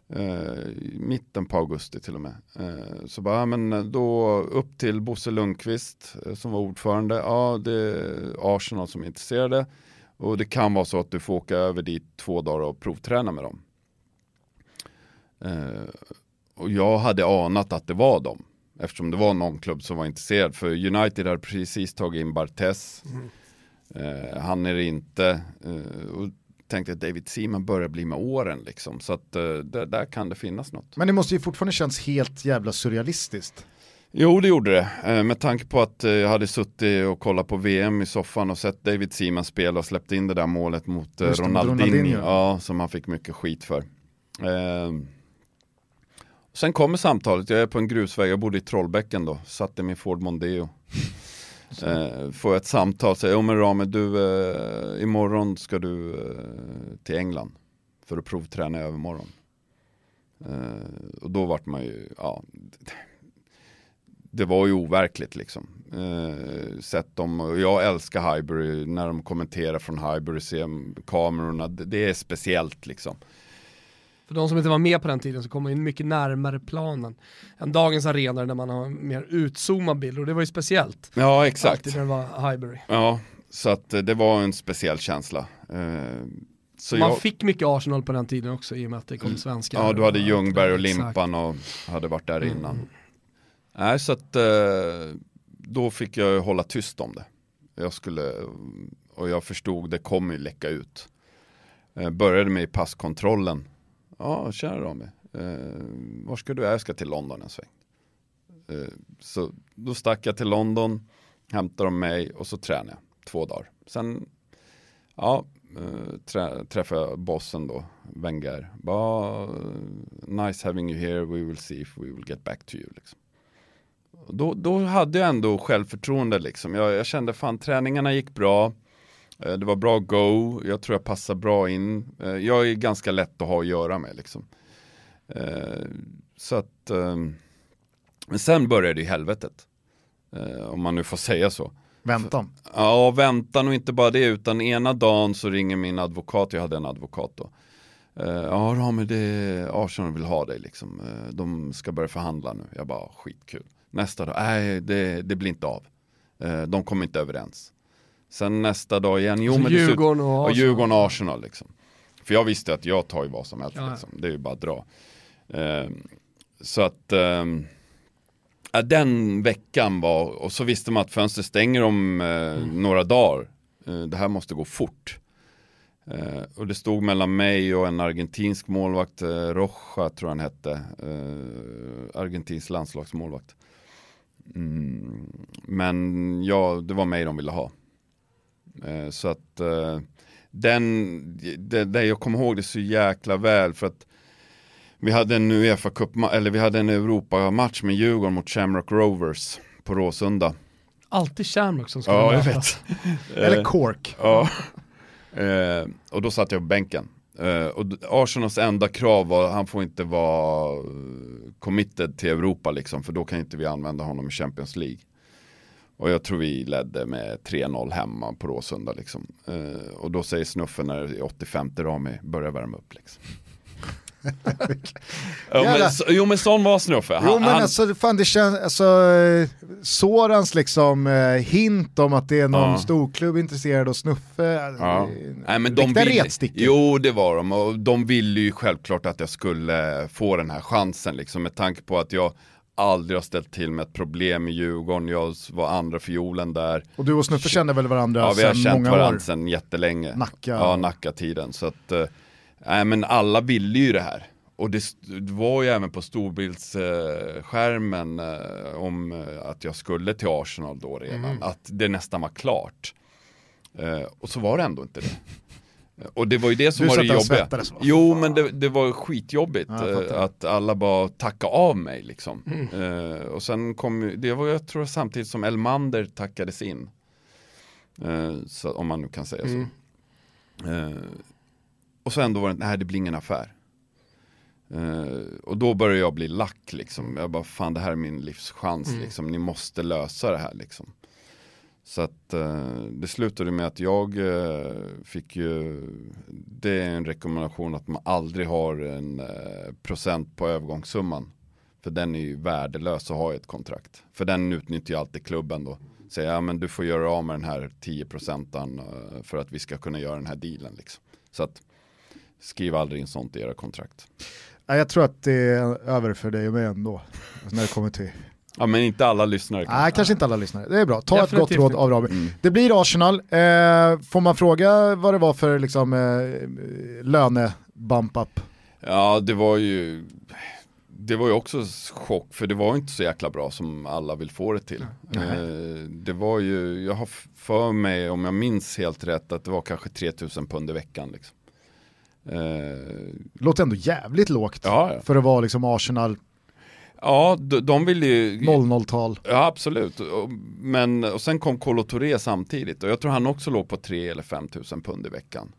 Eh, mitten på augusti till och med. Eh, så bara, men eh, då upp till Bosse Lundqvist eh, som var ordförande. Ja, det är Arsenal som är intresserade. Och det kan vara så att du får åka över dit två dagar och provträna med dem. Eh, och jag hade anat att det var dem. Eftersom det var någon klubb som var intresserad. För United hade precis tagit in Bartes. Mm. Eh, han är det inte. Eh, och tänkte att David Seaman börjar bli med åren liksom. Så att eh, där, där kan det finnas något. Men det måste ju fortfarande känns helt jävla surrealistiskt. Jo, det gjorde det. Eh, med tanke på att eh, jag hade suttit och kollat på VM i soffan och sett David Seaman spela och släppt in det där målet mot Just Ronaldinho. Ronaldinho. Ja, som han fick mycket skit för. Sen kommer samtalet, jag är på en grusväg, jag bodde i Trollbäcken då, satt i min Ford Mondeo. Eh, får jag ett samtal, säger, jo men Rame du, eh, imorgon ska du eh, till England för att provträna i övermorgon. Eh, och då vart man ju, ja, det var ju overkligt liksom. Eh, sett dem, och jag älskar Highbury, när de kommenterar från Highbury, ser kamerorna, det, det är speciellt liksom. För de som inte var med på den tiden så kom man in mycket närmare planen än dagens arenor där man har mer utzoomad bild och det var ju speciellt. Ja, exakt. Alltid när det var Highbury. Ja, så att eh, det var en speciell känsla. Eh, så man jag, fick mycket Arsenal på den tiden också i och med att det kom svenskar. ja, du hade Ljungberg och. Limpan och hade varit där Mm. innan. Nej, så att eh, då fick jag ju hålla tyst om det. Jag skulle, och jag förstod det kommer ju läcka ut. Eh, började med passkontrollen. Ja, tjena Rami. Eh, var ska du? Jag ska till London en sväng. Eh, så då stack jag till London, hämtade de mig och så tränade jag två dagar. Sen, ja, eh, trä, träffade jag bossen då, Wenger. Bara, eh, nice having you here, we will see if we will get back to you. Liksom. Då, då hade jag ändå självförtroende liksom. Jag, jag kände fan träningarna gick bra. Eh, Det var bra go, jag tror jag passar bra in. Eh, Jag är ganska lätt att ha att göra med liksom. Eh, Så att, ehm, men sen började ju helvetet. Eh, Om man nu får säga så. Väntan. Ja, väntan och inte bara det, utan ena dagen så ringer min advokat, jag hade en advokat då. Ja, Rami, det är Arsenal vill ha dig liksom. De ska börja förhandla nu. Jag bara, skitkul. Nästa dag, nej, det, det blir inte av. De kommer inte överens. Sen nästa dag igen, jo Så men Djurgården och och Arsenal. Djurgården och Arsenal liksom. För jag visste att jag tar ju vad som helst Ja, liksom. Det är ju bara att dra. Eh, så att ja, den veckan var, och så visste man att fönstret stänger om eh, Mm. några dagar. Eh, det här måste gå fort. Eh, och det stod mellan mig och en argentinsk målvakt, eh, Rocha tror han hette. Argentinsk landslagsmålvakt. Mm, men ja, det var mig de ville ha. Eh, så att eh, den, det, det, jag kommer ihåg det så jäkla väl för att vi hade en Uefa Cup, eller vi hade en Europamatch med Djurgården mot Shamrock Rovers på Råsunda. Alltid Shamrock som ska Ja, jag vet. Eller Cork. Ja. Eh, och då satt jag på bänken. Och Arsenals enda krav var att han får inte vara committed till Europa liksom, för då kan inte vi använda honom i Champions League. Och jag tror vi ledde med 3-0 hemma på Råsunda liksom. Eh, och då säger Snuffen när det är 85 Rami, börja värma upp liksom. ja, Jävla- men, så, jo men sån var Snuffe. Han, Jo men han, alltså, fan det känns, alltså eh, Sorans liksom eh, hint om att det är någon Ja. storklubb intresserad av Snuffe. Ja. eh, Nej, men de ville, retstickor. jo det var de och de ville ju självklart att jag skulle få den här chansen liksom med tanke på att jag aldrig har ställt till med ett problem i Djurgården, jag var andra fiolen där. Och du och Snuffe känner väl varandra Ja vi har sedan känt många varandra år? sedan jättelänge. Nacka. Ja, Nacka-tiden. Så att, eh, nej men alla ville ju det här. Och det, var ju även på storbildsskärmen eh, om eh, att jag skulle till Arsenal då redan. Mm. Att det nästan var klart. Och så var det ändå inte det. Och det var ju det som Du var det jobbiga. va? Jo men det, det var skitjobbigt Ja, eh, att alla bara tacka av mig liksom. Mm. Eh, och sen kom ju- det var jag tror samtidigt som Elmander tackades in. Eh, så, om man nu kan säga Mm. så. Eh, och så ändå var det, nej det blir ingen affär. Och då började jag bli lack liksom. Jag bara, fan det här är min livschans Mm. liksom. Ni måste lösa det här liksom. Så att eh, det slutade med att jag eh, fick ju, det är en rekommendation att man aldrig har en eh, procent på övergångssumman. För den är ju värdelös att ha i ett kontrakt. För den utnyttjar ju alltid klubben då. Säger, ja men du får göra av med den här 10 procenten eh, för att vi ska kunna göra den här dealen liksom. Så att skriv aldrig in sånt i era kontrakt. Jag tror att det är över för dig och mig ändå. När det kommer till... Ja men inte alla lyssnare kanske. Nej, kanske inte alla lyssnare. Det är bra. Ta ett Definitivt gott råd av Rami. Mm. Det blir Arsenal. Eh, får man fråga vad det var för liksom, eh, löne-bump-up? Ja, det var ju det var ju också chock för det var inte så jäkla bra som alla vill få det till. Eh, det var ju, jag har för mig om jag minns helt rätt att det var kanske 3000 pund i veckan. Liksom. Eh, Låter ändå jävligt lågt ja, ja. för att vara liksom Arsenal ja, de, de ville ju 0-0-tal. Ja absolut, Och- men och sen kom Kolo Touré samtidigt och jag tror han också låg på 3 eller 5 tusen pund i veckan.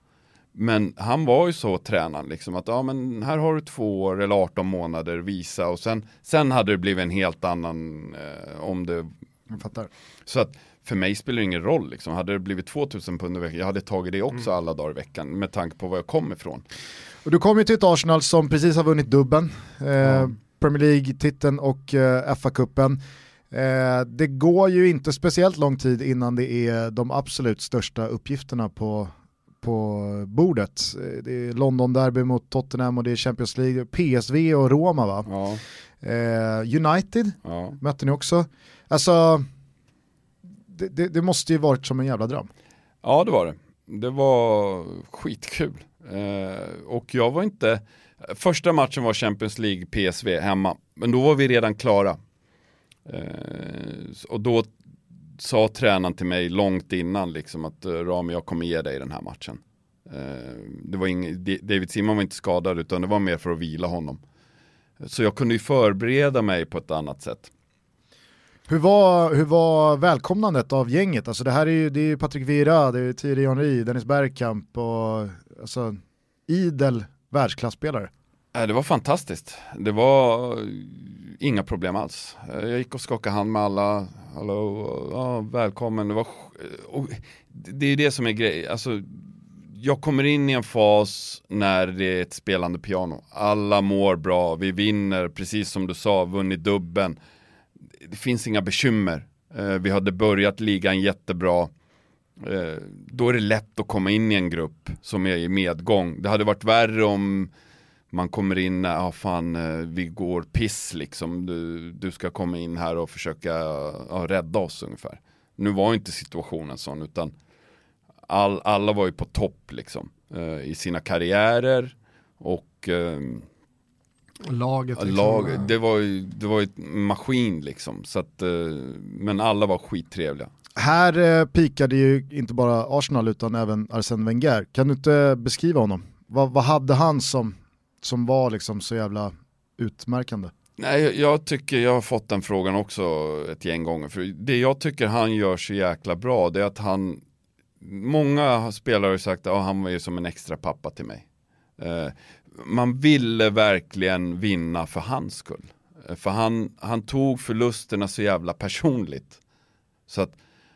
Men han var ju så tränaren liksom att ja men här har du två år eller 18 månader visa och sen, sen hade det blivit en helt annan eh, om det Jag fattar. så att för mig spelar det ingen roll liksom. Hade det blivit 2000 pund i veckan, jag hade tagit det också alla dagar i veckan med tanke på var jag kom ifrån. Och du kom ju till ett Arsenal som precis har vunnit dubben. Eh, Premier League-titeln och eh, FA-cupen. Eh, det går ju inte speciellt lång tid innan det är de absolut största uppgifterna på, på bordet. Eh, Det är London-derby mot Tottenham och det är Champions League, PSV och Roma va? Ja, Eh, United ja. mötte ni också. Alltså, det, det, det måste ju varit som en jävla dröm. Ja det var det. Det var skitkul. Eh, och jag var inte, första matchen var Champions League PSV hemma, men då var vi redan klara. Eh, och då sa tränaren till mig långt innan liksom att eh, Rami jag kommer ge dig den här matchen. Eh, det var ing, David Simon var inte skadad utan det var mer för att vila honom. Så jag kunde ju förbereda mig på ett annat sätt. Hur var, hur var välkomnandet av gänget? Alltså det här är ju, det är ju Patrik Vira, det är Thierry Henry, Dennis Bergkamp och alltså idel världsklasspelare. Äh, det var fantastiskt. Det var eh, inga problem alls. Eh, jag gick och skakade hand med alla. Hallå, ja, välkommen. Det, var, eh, det är det som är grejen. Alltså, jag kommer in i en fas när det är ett spelande piano. Alla mår bra, vi vinner, precis som du sa, vunnit dubben. Det finns inga bekymmer. Vi hade börjat ligan jättebra. Då är det lätt att komma in i en grupp som är i medgång. Det hade varit värre om man kommer in, ja fan eh, vi går piss liksom, du, du ska komma in här och försöka ja, rädda oss ungefär. Nu var inte situationen sån utan all, alla var ju på topp liksom eh, i sina karriärer och eh, Laget liksom. lag, det var ju det var ju ett maskin liksom. Så att, eh, men alla var skittrevliga. Här eh, pikade ju inte bara Arsenal utan även Arsene Wenger. Kan du inte beskriva honom? Vad, vad hade han som, som var liksom så jävla utmärkande? Nej, jag- tycker jag har fått den frågan också ett gäng gånger. För det jag tycker han gör så jäkla bra, det är att han, många spelare har sagt att han var ju som en extra pappa till mig. Eh, man ville verkligen vinna för hans skull. Eh, för han, han tog förlusterna så jävla personligt. Så att,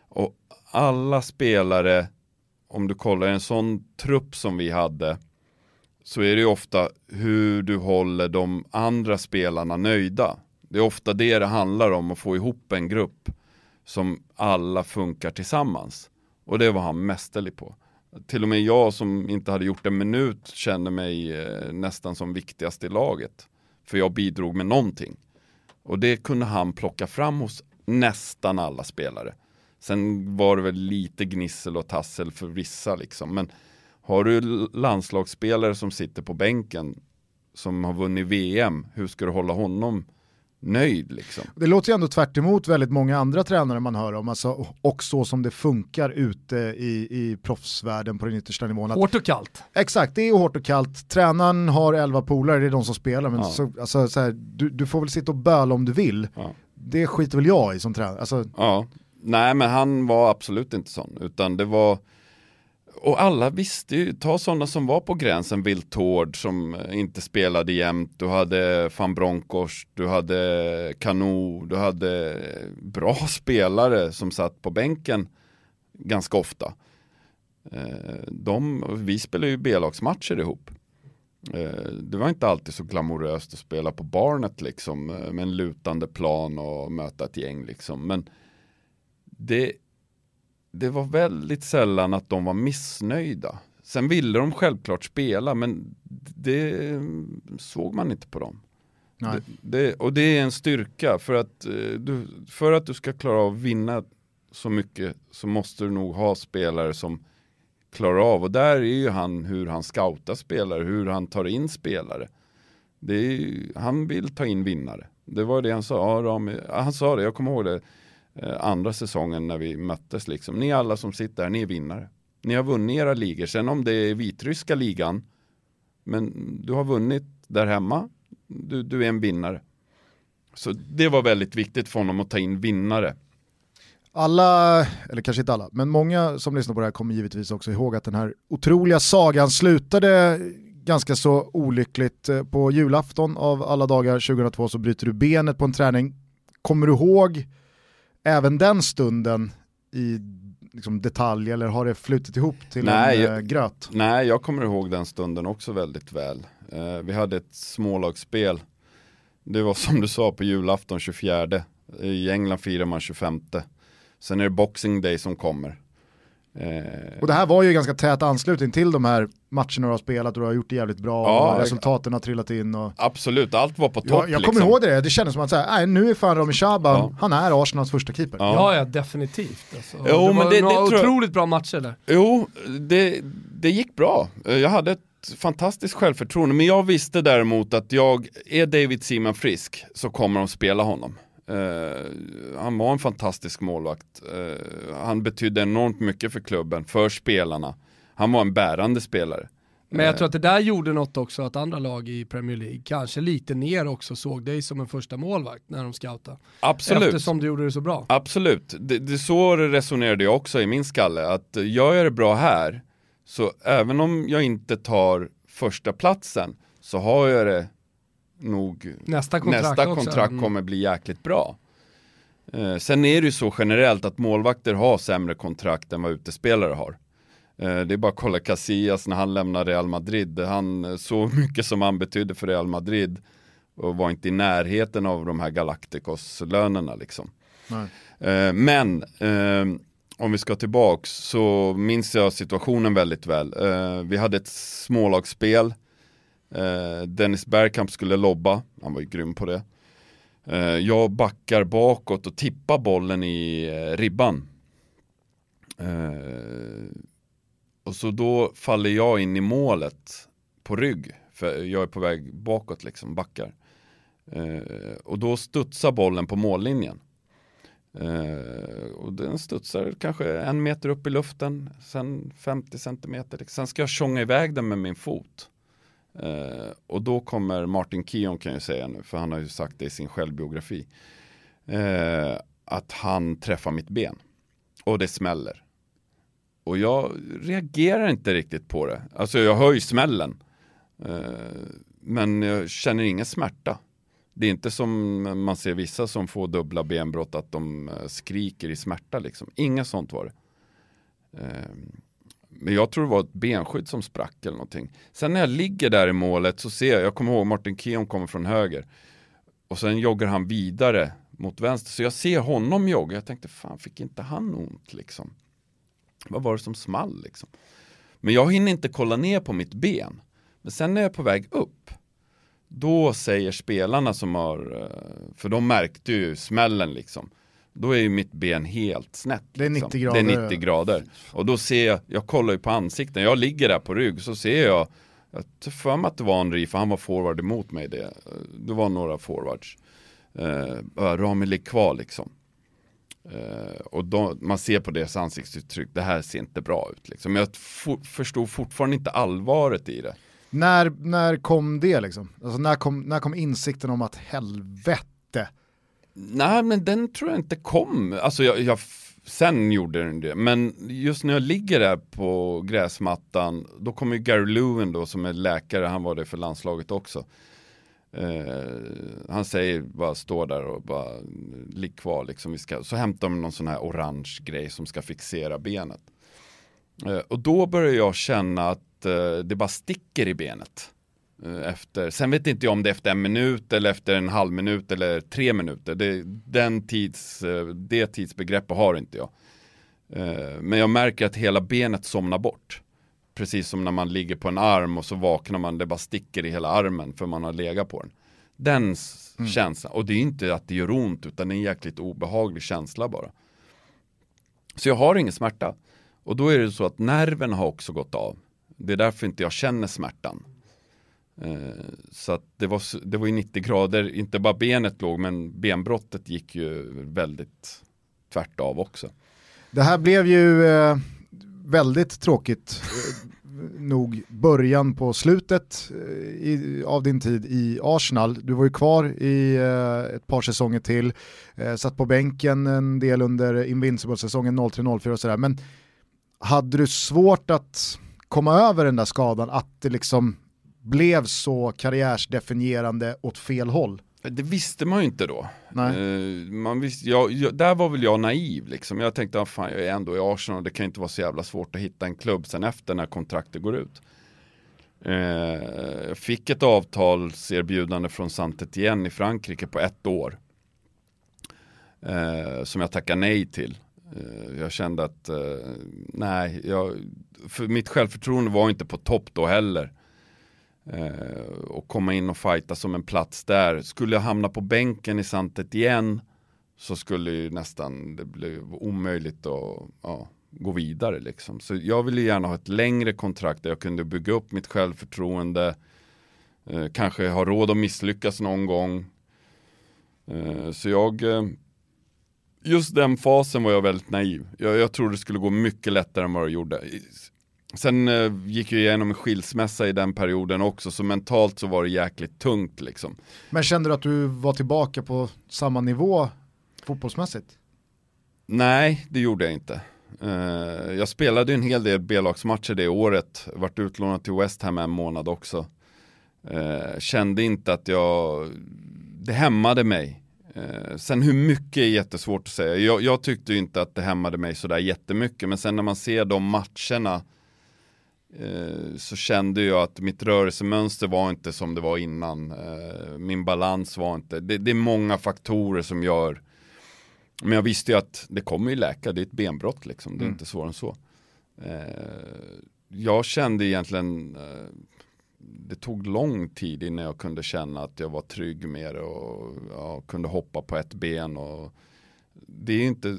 och alla spelare, om du kollar en sån trupp som vi hade, så är det ju ofta hur du håller de andra spelarna nöjda. Det är ofta det det handlar om, att få ihop en grupp som alla funkar tillsammans. Och det var han mästerlig på. Till och med jag som inte hade gjort en minut kände mig eh, nästan som viktigast i laget. För jag bidrog med någonting. Och det kunde han plocka fram hos nästan alla spelare. Sen var det väl lite gnissel och tassel för vissa liksom. Men har du landslagsspelare som sitter på bänken som har vunnit VM, hur ska du hålla honom nöjd liksom? Det låter ju ändå tvärt emot väldigt många andra tränare man hör om, alltså, och så som det funkar ute i, i proffsvärlden på den yttersta nivån. Att, Hårt och kallt. exakt, det är hårt och kallt, tränaren har elva polare, det är de som spelar, men Ja. så, alltså, så här, du, du får väl sitta och böla om du vill. Ja. Det skiter väl jag i som tränare. Alltså, Ja, nej men han var absolut inte sån, utan det var och alla visste ju, ta sådana som var på gränsen, Viltord som eh, inte spelade jämt, du hade van Bronckhorst, du hade Kanu, du hade eh, bra spelare som satt på bänken ganska ofta. Eh, de, vi spelade ju B-lagsmatcher ihop. Det var inte alltid så glamoröst att spela på Barnet liksom med en lutande plan och möta ett gäng liksom. Men det, det var väldigt sällan att de var missnöjda. Sen ville de självklart spela men det såg man inte på dem. nej. Det, det, och det är en styrka för att, eh, du, för att du ska klara av att vinna så mycket så måste du nog ha spelare som klarar av och där är ju han hur han scoutar spelare, hur han tar in spelare. Är, han vill ta in vinnare. Det var det han sa. Ja, Rami, han sa det, jag kommer ihåg det Eh, andra säsongen när vi möttes. Liksom. Ni alla som sitter här, ni är vinnare. Ni har vunnit era ligor. Sen om det är vitryska ligan, men du har vunnit där hemma, du, du är en vinnare. Så det var väldigt viktigt för honom att ta in vinnare. Alla, eller kanske inte alla, men många som lyssnar på det här kommer givetvis också ihåg att den här otroliga sagan slutade ganska så olyckligt. Eh, på julafton av alla dagar 2002 så bryter du benet på en träning. Kommer du ihåg även den stunden i liksom, detalj eller har det flutit ihop till nej, en äh, gröt? Nej, jag kommer ihåg den stunden också väldigt väl. Uh, vi hade ett smålagsspel. Det var som du sa på julafton 24. I England firar man 25. Sen är det Boxing Day som kommer. Eh, och det här var ju ganska tät anslutning till de här matcherna du har spelat och du har gjort det jävligt bra ja, och resultaten har trillat in. Och... Absolut, allt var på topp. Jag, jag kommer liksom. ihåg det, det kändes som att säga, nej, nu är fan Rami Shaban, ja. han är Arsenals första keeper. Ja, ja, ja definitivt. Alltså. Jo, det men var det, några det otroligt bra matcher där. Jo, det, det gick bra. Jag hade ett fantastiskt självförtroende, men jag visste däremot att jag, är David Seaman frisk så kommer de spela honom. Uh, han var en fantastisk målvakt. Uh, han betydde enormt mycket för klubben, för spelarna. Han var en bärande spelare. Men jag tror att det där gjorde något också att andra lag i Premier League, kanske lite ner också, såg dig som en första målvakt när de scoutade. Absolut. Eftersom du gjorde det så bra. Absolut. Det, det så resonerade jag också i min skalle, att gör jag det bra här, så även om jag inte tar första platsen så har jag det nog nästa kontrakt, nästa kontrakt mm. kommer bli jäkligt bra. Eh, sen är det ju så generellt att målvakter har sämre kontrakt än vad utespelare har. Eh, det är bara att kolla Casillas när han lämnade Real Madrid. Han så mycket som han betydde för Real Madrid och var inte i närheten av de här Galacticos-lönerna liksom. Eh, men eh, om vi ska tillbaks så minns jag situationen väldigt väl. Eh, vi hade ett smålagsspel Eh, Dennis Bergkamp skulle lobba, han var ju grym på det. Eh, jag backar bakåt och tippar bollen i eh, ribban. Eh, och så då faller jag in i målet på rygg, för jag är på väg bakåt liksom, backar. Eh, och då studsar bollen på mållinjen. Uh, och den studsar kanske en meter upp i luften, sen 50 centimeter. Sen ska jag tjonga iväg den med min fot. Uh, och då kommer Martin Keon kan jag säga nu, för han har ju sagt det i sin självbiografi. Uh, att han träffar mitt ben. Och det smäller. Och jag reagerar inte riktigt på det. Alltså jag hör ju smällen. Uh, men jag känner ingen smärta. Det är inte som man ser vissa som får dubbla benbrott att de skriker i smärta liksom. Inget sånt var det. Men jag tror det var ett benskydd som sprack eller någonting. Sen när jag ligger där i målet så ser jag, jag kommer ihåg Martin Keon kommer från höger. Och sen joggar han vidare mot vänster. Så jag ser honom jogga. Jag tänkte, fan fick inte han ont liksom? Vad var det som small liksom? Men jag hinner inte kolla ner på mitt ben. Men sen när jag är på väg upp, då säger spelarna som har, eh, för de märkte ju smällen liksom. Då är ju mitt ben helt snett. Det är 90 liksom. grader. Det är 90 grader. Och då ser jag, jag kollar ju på ansikten, jag ligger där på rygg, så ser jag, jag tar för mig att det var Henri, för han var forward emot mig. Det, det var några forwards. Uh, Rami ligger kvar liksom. Uh, och då, man ser på deras ansiktsuttryck, det här ser inte bra ut. Liksom. Jag förstod fortfarande inte allvaret i det. När, när kom det liksom? Alltså när, kom, när kom insikten om att helvete, Nej, men den tror jag inte kom. Alltså jag, jag, sen gjorde den det. Men just när jag ligger där på gräsmattan, då kommer ju Gary Lewin då som är läkare, han var det för landslaget också. Eh, han säger bara stå där och bara ligg kvar liksom. Vi ska, så hämtar de någon sån här orange grej som ska fixera benet. Eh, och då börjar jag känna att eh, det bara sticker i benet. Eh, efter, sen vet inte jag om det är efter en minut eller efter en halv minut eller tre minuter. Det, den tids, eh, det tidsbegreppet har inte jag. Eh, men jag märker att hela benet somnar bort. Precis som när man ligger på en arm och så vaknar man, det bara sticker i hela armen för man har legat på den. Den mm. känslan, och det är inte att det gör ont utan det är en jäkligt obehaglig känsla bara. Så jag har ingen smärta. Och då är det så att nerven har också gått av. Det är därför inte jag känner smärtan. Eh, så att det, var, det var ju 90 grader, inte bara benet låg men benbrottet gick ju väldigt tvärt av också. Det här blev ju eh, väldigt tråkigt eh, nog början på slutet i, av din tid i Arsenal. Du var ju kvar i eh, ett par säsonger till, eh, satt på bänken en del under Invincible-säsongen 03-04 och sådär. Men hade du svårt att komma över den där skadan, att det liksom blev så karriärsdefinierande åt fel håll? Det visste man ju inte då. Nej. Uh, man visste, jag, jag, där var väl jag naiv liksom. Jag tänkte, ah, fan jag är ändå i Arsenal, det kan inte vara så jävla svårt att hitta en klubb sen efter när kontraktet går ut. Uh, jag fick ett avtalserbjudande från saint igen i Frankrike på ett år. Uh, som jag tackade nej till. jag kände att, nej, jag, för mitt självförtroende var inte på topp då heller. Eh, och komma in och fighta som en plats där. Skulle jag hamna på bänken i Santet igen så skulle ju nästan det bli omöjligt att ja, gå vidare liksom. Så jag ville gärna ha ett längre kontrakt där jag kunde bygga upp mitt självförtroende. Eh, kanske ha råd att misslyckas någon gång. Eh, så jag eh, Just den fasen var jag väldigt naiv. Jag, jag trodde det skulle gå mycket lättare än vad det gjorde. Sen eh, gick jag igenom en skilsmässa i den perioden också, så mentalt så var det jäkligt tungt liksom. Men kände du att du var tillbaka på samma nivå fotbollsmässigt? Nej, det gjorde jag inte. Uh, jag spelade en hel del B-lagsmatcher det året, vart utlånad till West Ham en månad också. Uh, kände inte att jag, det hämmade mig. Uh, sen hur mycket är jättesvårt att säga. Jag, jag tyckte inte att det hämmade mig sådär jättemycket, men sen när man ser de matcherna Eh, så kände jag att mitt rörelsemönster var inte som det var innan. Eh, min balans var inte, det, det, är många faktorer som gör, men jag visste ju att det kommer ju läka, det är ett benbrott liksom, det är mm. inte svårare än så. Eh, jag kände egentligen, det tog lång tid innan jag kunde känna att jag var trygg med det och ja, kunde hoppa på ett ben och det är inte,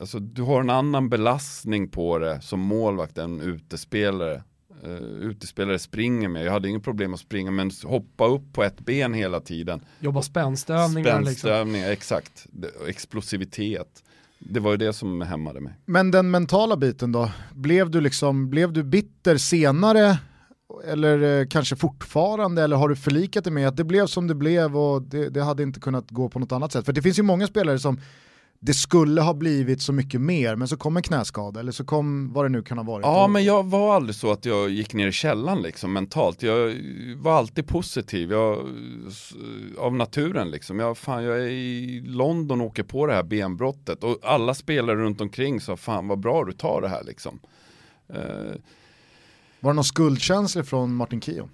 alltså du har en annan belastning på det som målvakt än utespelare uh, utespelare springer med. Jag hade inget problem att springa men hoppa upp på ett ben hela tiden. Jobba spänstövningar. Liksom. Spänstövningar, liksom. exakt. Explosivitet. Det var ju det som hämmade mig. Men den mentala biten då? Blev du, liksom, blev du bitter senare eller eh, kanske fortfarande, eller har du förlikat dig med att det blev som det blev och det, det, hade inte kunnat gå på något annat sätt? För det finns ju många spelare som det skulle ha blivit så mycket mer, men så kom en knäskada eller så kom vad det nu kan ha varit. Ja, men jag var aldrig så att jag gick ner i källan liksom mentalt. Jag var alltid positiv, jag, av naturen liksom. Jag, fan, jag är i London och åker på det här benbrottet och alla spelare runt omkring sa fan vad bra du tar det här liksom. Uh, var det någon skuldkänsla från Martin Kio?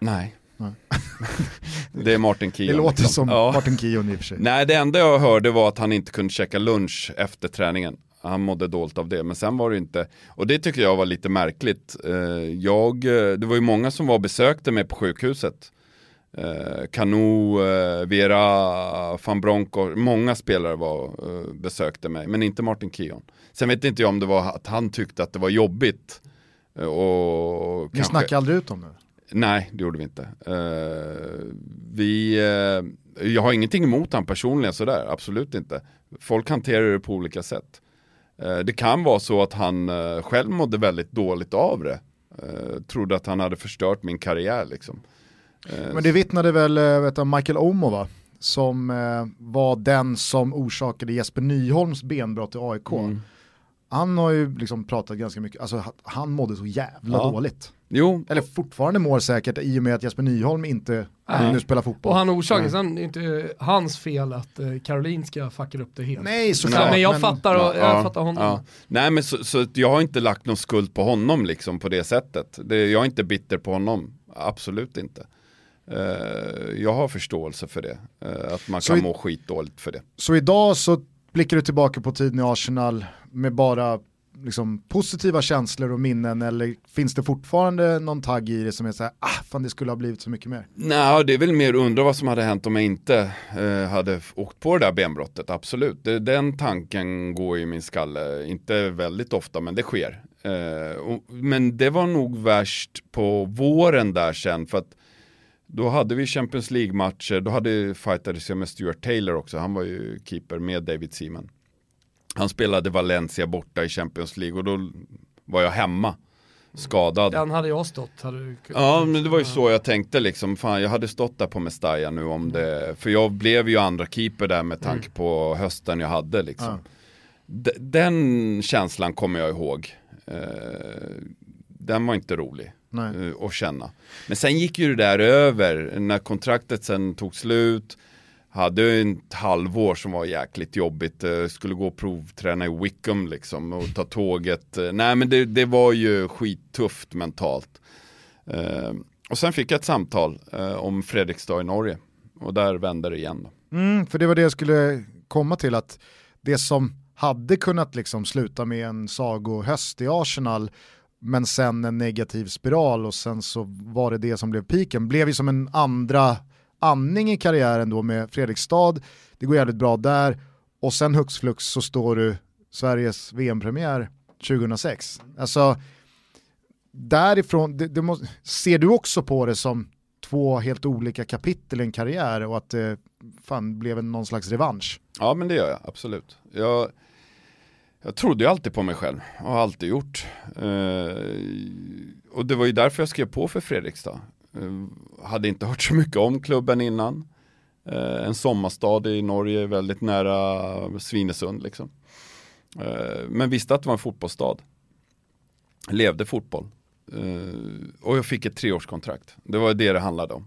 Nej. det är Martin Keown. Det låter liksom. som ja. Martin Keown i och för sig. Nej, det enda jag hörde var att han inte kunde käka lunch efter träningen. Han mådde dåligt av det, men sen var det inte, och det tycker jag var lite märkligt. Eh, jag, eh, det var ju många som var besökte mig på sjukhuset. Kanu, eh, Vera, van Bronco, många spelare var, besökte mig, men inte Martin Keown. Sen vet inte jag om det var att han tyckte att det var jobbigt. Och Ni kanske... snackade aldrig ut om det? Nej, det gjorde vi inte. Uh, vi, uh, jag har ingenting emot han personligen sådär, absolut inte. Folk hanterar det på olika sätt. Uh, det kan vara så att han själv mådde väldigt dåligt av det. trodde att han hade förstört min karriär liksom. Men det vittnade väl vet Michael Omo va? Som var den som orsakade Jesper Nyholms benbrott i AIK. Mm. Han har ju liksom pratat ganska mycket, alltså han mådde så jävla ja. dåligt. Jo. Eller fortfarande mår säkert i och med att Jesper Nyholm inte Nej. nu spelar fotboll. Och han orsakar, sen är det inte hans fel att uh, Karolinska fuckar upp det helt. Nej såklart. Men jag men, fattar, och, ja, jag fattar honom. Ja. Nej men så, så, jag har inte lagt någon skuld på honom liksom på det sättet. Det, jag är inte bitter på honom, absolut inte. Uh, jag har förståelse för det, uh, att man så kan i, må skitdåligt för det. Så idag så blickar du tillbaka på tiden i Arsenal med bara liksom, positiva känslor och minnen eller finns det fortfarande någon tagg i det som är så här, ah, fan det skulle ha blivit så mycket mer? Nej, det är väl mer undra vad som hade hänt om jag inte eh, hade åkt på det där benbrottet, absolut. Det, den tanken går i min skalle, inte väldigt ofta men det sker. Eh, och, men det var nog värst på våren där sen för att Då hade vi Champions League-matcher, då hade fightades jag med Stuart Taylor också, han var ju keeper med David Seaman. Han spelade Valencia borta i Champions League och då var jag hemma skadad. Den hade jag stått. Hade du... Ja men det var ju så jag tänkte liksom, fan jag hade stått där på Mestalla nu om det, för jag blev ju andra keeper där med tanke på hösten jag hade liksom. D- Den känslan kommer jag ihåg. Eh, Den var inte rolig Nej. eh, att känna. Men sen gick ju det där över, när kontraktet sen tog slut, hade ett halvår som var jäkligt jobbigt, eh, skulle gå och provträna i Wickham liksom och ta tåget. Eh, nej men det, det var ju skittufft mentalt. Eh, Och sen fick jag ett samtal eh, om Fredrikstad i Norge och där vände det igen. Då. Mm, för det var det jag skulle komma till, att det som hade kunnat liksom sluta med en sagohöst i Arsenal, men sen en negativ spiral och sen så var det det som blev piken, blev ju som en andra andning i karriären då med Fredrikstad, det går jävligt bra där, och sen hux flux så står du Sveriges VM-premiär 2006. Alltså, därifrån, det, det måste, ser du också på det som två helt olika kapitel i en karriär och att det fan blev någon slags revansch? Ja men det gör jag, absolut. Jag, jag trodde ju alltid på mig själv och har alltid gjort. Eh, och det var ju därför jag skrev på för Fredrikstad. Eh, hade inte hört så mycket om klubben innan. Eh, en sommarstad i Norge, väldigt nära Svinesund liksom. Eh, men visste att det var en fotbollsstad. Levde fotboll. Eh, och jag fick ett treårskontrakt. Det var det det handlade om.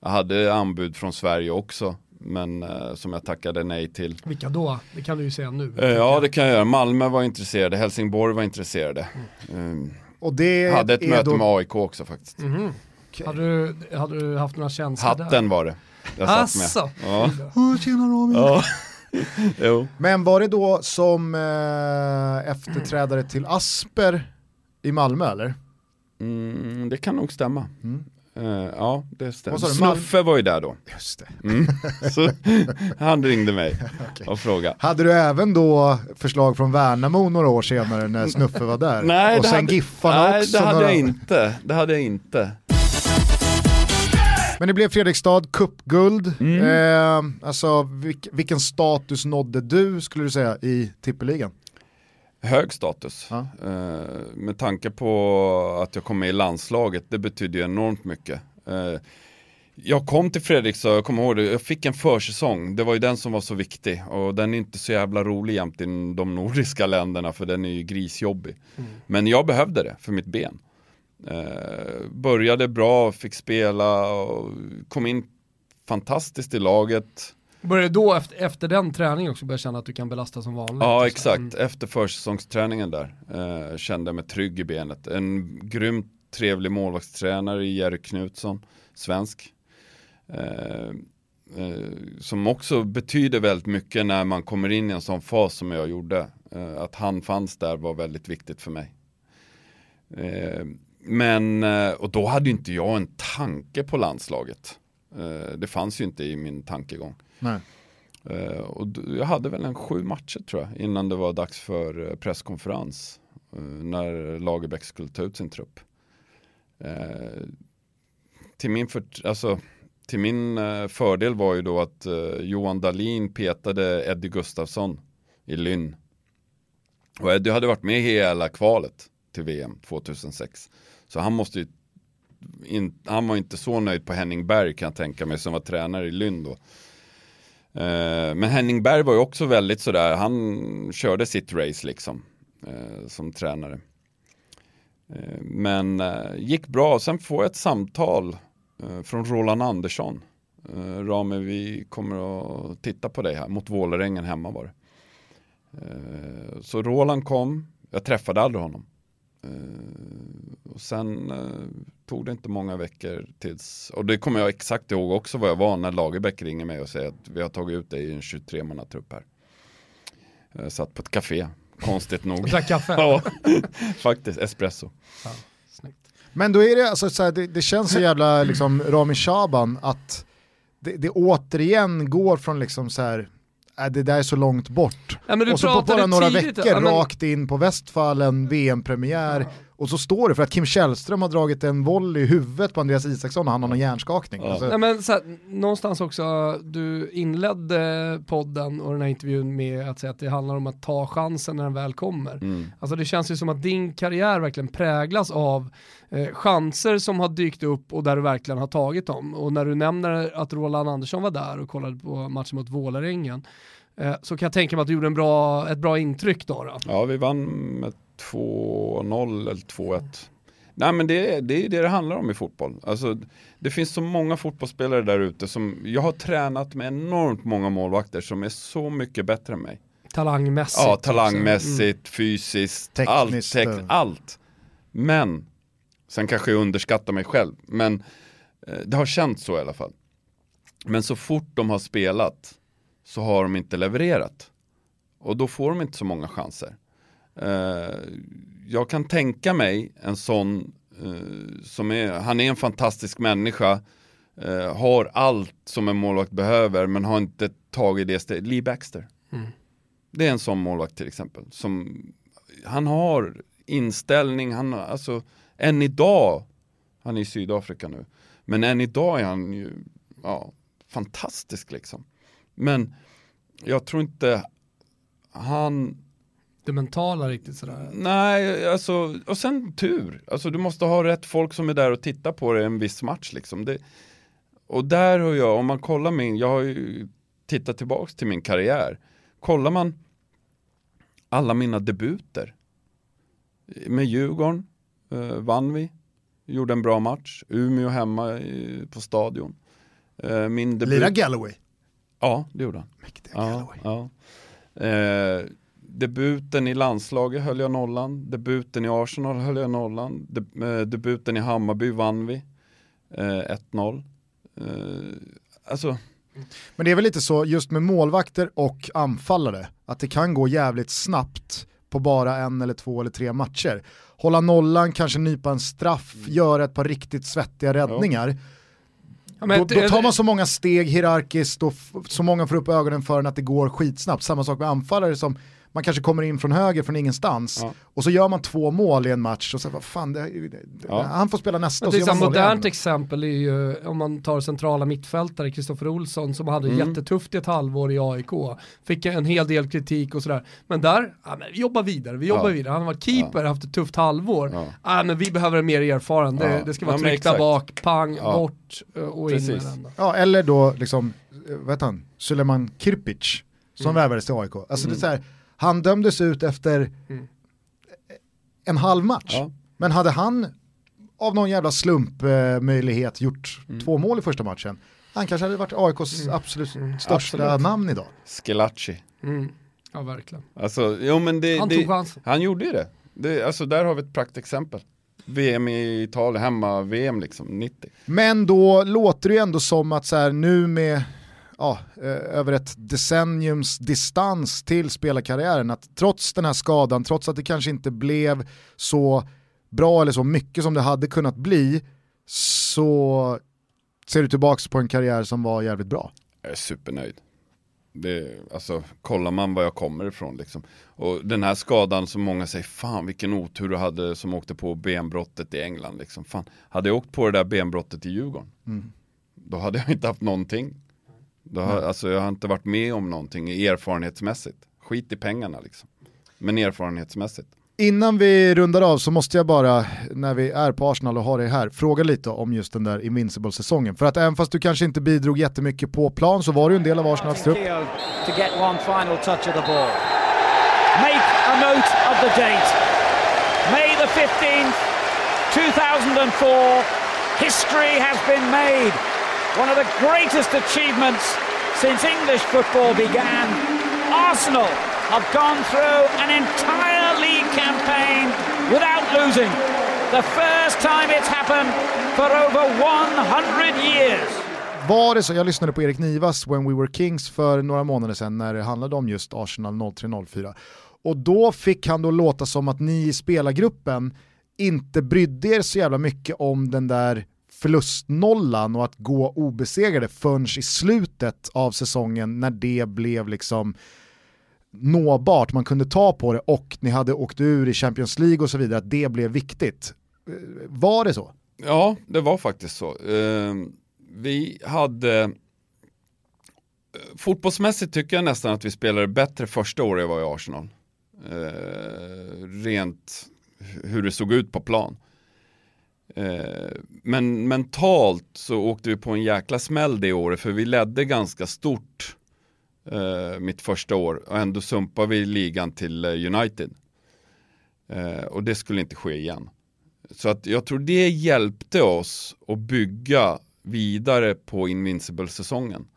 Jag hade anbud från Sverige också, men eh, som jag tackade nej till. Vilka då? Det kan du ju säga nu. Eh, ja, det kan jag göra. Malmö var intresserade, Helsingborg var intresserade. Mm. Och det hade ett är möte då... med AIK också faktiskt. Mhm. Hade, du, hade du haft några känslor där? Hatten var det. Jag satt med. Asså. Ja. Tjena Rami. ja. jo. Men var det då som eh, efterträdare till Asper i Malmö eller? Mm, det kan nog stämma. Mm. Eh, ja, det stämmer. Snuffe var ju där då. Just det. Mm. Så han ringde mig Okej. och frågade. Hade du även då förslag från Värnamo några år senare när Snuffe var där? Nej, och det sen hade, Giffarna nej, också. det hade några... jag inte. Det hade jag inte. Men det blev Fredrikstad, cupguld. Mm. Eh, alltså, vilk, vilken status nådde du skulle du säga i tippeligan? Hög status. Ja. Eh, med tanke på att jag kom med i landslaget, det betydde enormt mycket. Eh, jag kom till Fredrikstad, jag kommer ihåg det, jag fick en försäsong, det var ju den som var så viktig och den är inte så jävla rolig jämt i de nordiska länderna för den är ju grisjobbig. Men jag behövde det för mitt ben. Eh, började bra, fick spela och kom in fantastiskt i laget. Började då efter, efter den träningen också börja känna att du kan belasta som vanligt? Ja så. exakt, Mm. efter försäsongsträningen där eh, kände jag mig trygg i benet. En grymt trevlig målvaktstränare i Jerry Knutsson, svensk. Eh, eh, som också betyder väldigt mycket när man kommer in i en sån fas som jag gjorde. Eh, att han fanns där var väldigt viktigt för mig. Men, eh, och då hade inte jag en tanke på landslaget. Eh, det fanns ju inte i min tankegång. Nej. Eh, och jag hade väl en sju matcher tror jag innan det var dags för presskonferens. när Lagerbäck skulle ta ut sin trupp. Till, min för, alltså, till min fördel var ju då att Johan Dahlin petade Eddie Gustafsson i Lynn. Och Eddie hade varit med hela kvalet till VM 2006. Så han måste ju in, han var inte så nöjd på Henning Berg kan jag tänka mig som var tränare i Lynn då. Eh, Men Henning Berg var ju också väldigt sådär, han körde sitt race liksom eh, som tränare. Eh, Men eh, gick bra, sen får jag ett samtal eh, från Roland Andersson. Eh, Rame, vi kommer att titta på dig här, mot Vålerengen hemma var det. Eh, så Roland kom, jag träffade aldrig honom. Eh, Och sen eh, tog det inte många veckor tills, och det kommer jag exakt ihåg också vad jag var när Lagerbäck ringer mig och säger att vi har tagit ut dig i en 23-mannatrupp här. Jag satt på ett café, konstigt nog. Drack kaffe? ja, faktiskt, espresso. Ja, snyggt. Men då är det, alltså, så här, det, det känns så jävla liksom, Rami Shaban att det, det återigen går från liksom så här, äh, det där är så långt bort. Ja, men du och så på bara några tidigt- veckor ja, men- rakt in på Westfallen, VM-premiär och så står det för att Kim Källström har dragit en volley i huvudet på Andreas Isaksson och han har någon hjärnskakning. Ja. Alltså, Nej, men så här, någonstans också, du inledde podden och den här intervjun med att säga att det handlar om att ta chansen när den väl kommer. Mm. Alltså det känns ju som att din karriär verkligen präglas av eh, chanser som har dykt upp och där du verkligen har tagit dem. Och när du nämner att Roland Andersson var där och kollade på matchen mot Vålerengen eh, så kan jag tänka mig att du gjorde en bra, ett bra intryck då. då. Ja, vi vann med 2-0 eller 2-1. Nej men det, är- det är det det handlar om i fotboll. Alltså, det finns så många fotbollsspelare där ute som, jag har tränat med enormt många målvakter som är så mycket bättre än mig. Talangmässigt. Ja, talangmässigt, fysiskt, Tekniskt, allt, eh. tek- allt. Men, sen kanske jag underskattar mig själv, men eh, det har känts så i alla fall. Men så fort de har spelat så har de inte levererat. Och då får de inte så många chanser. Eh, jag kan tänka mig en sån eh, som är, han är en fantastisk människa, eh, har allt som en målvakt behöver men har inte tagit det steget. Lee Baxter. Mm. Det är en sån målvakt till exempel. Som, han har inställning, han har, alltså än idag, han är i Sydafrika nu, men än idag är han ju ja, fantastisk liksom. Men jag tror inte han Det mentala riktigt sådär. Nej, alltså, och sen tur. Alltså du måste ha rätt folk som är där och tittar på det en viss match liksom. Det, och där har jag, om man kollar min, jag har ju tittat tillbaks till min karriär. Kollar man alla mina debuter. Med Djurgården eh, vann vi, gjorde en bra match. Umeå hemma i, på stadion. Eh, min debut... Lira Galloway. Ja, det gjorde han. Mäktiga Ja, Galloway. ja. Eh, debuten i landslaget höll jag nollan, debuten i Arsenal höll jag nollan, De, eh, debuten i Hammarby vann vi, eh, 1-0. Eh, alltså, Men det är väl lite så just med målvakter och anfallare, att det kan gå jävligt snabbt på bara en eller två eller tre matcher. Hålla nollan, kanske nypa en straff, göra ett par riktigt svettiga räddningar. Ja, men då, då tar man så många steg hierarkiskt och så många får upp ögonen för en att det går skitsnabbt. Samma sak med anfallare som man kanske kommer in från höger från ingenstans Ja. och så gör man två mål i en match och så vad fan, det, det, Ja. han får spela nästa Men det är ett modernt igen. exempel är ju om man tar centrala mittfältare, Kristoffer Olsson som hade Mm. jättetufft i ett halvår i AIK. Fick en hel del kritik och sådär. Men där, ja, men vi jobbar vidare, vi jobbar Ja. vidare. Han har varit keeper, haft ett tufft halvår. Ja. Ja. men vi behöver en mer erfaren, det, Ja. det ska vara tryckta exakt. bak, pang, Ja. bort och in med Precis. den. Ja, eller då liksom, eh, vad heter han, Suleiman Kirpic som Mm. värvades till AIK. Alltså det är så här, han dömdes ut efter Mm. en halv match. ja. Men hade han av någon jävla slumpmöjlighet gjort Mm. två mål i första matchen, han kanske hade varit AIKs absolut största Absolut. namn idag. Schillaci. Mm. Ja, verkligen. Alltså, jo men det, Han det, tog chansen. han gjorde ju det. det. Alltså där har vi ett praktexempel. VM i Italien, hemma VM liksom, 90. Men då låter det ju ändå som att så här, nu med ja, eh, över ett decenniums distans till spelarkarriären, att trots den här skadan, trots att det kanske inte blev så bra eller så mycket som det hade kunnat bli, så ser du tillbaka på en karriär som var jävligt bra. Jag är supernöjd. Det, alltså, kollar man var jag kommer ifrån liksom. Och den här skadan som många säger, fan vilken otur du hade som åkte på benbrottet i England liksom. Fan, hade jag åkt på det där benbrottet i Djurgården, Mm. då hade jag inte haft någonting. Då har, alltså, jag har inte varit med om någonting erfarenhetsmässigt. Skit i pengarna liksom. Men erfarenhetsmässigt. Innan vi rundar av så måste jag bara, när vi är på Arsenal och har det här, fråga lite om just den där Invincible-säsongen. För att även fast du kanske inte bidrog jättemycket på plan så var du en del av Arsenals trupp. Keogh to get one final touch of the ball. Make a note of the date. May the 15th, 2004. History has been made. One of the greatest achievements since English football began. Arsenal have gone through an entire league campaign without losing. The first time it's happened for over 100 years. Var det så, jag lyssnade på Erik Nivas When We Were Kings för några månader sedan när det handlade om just Arsenal 03-04. Och då fick han då låta som att ni i spelargruppen inte brydde er så jävla mycket om den där förlustnollan och att gå obesegrade förrän i slutet av säsongen när det blev liksom nåbart, man kunde ta på det och ni hade åkt ur i Champions League och så vidare, att det blev viktigt. Eh, var det så? Ja, det var faktiskt så. Eh, vi hade eh, Fotbollsmässigt tycker jag nästan att vi spelade bättre första året jag var i Arsenal. Eh, rent hur det såg ut på plan. Eh, men mentalt så åkte vi på en jäkla smäll det året för vi ledde ganska stort eh, mitt första år och ändå sumpade vi ligan till eh, United. Eh, och det skulle inte ske igen. Så att jag tror det hjälpte oss att bygga vidare på Invincible-säsongen.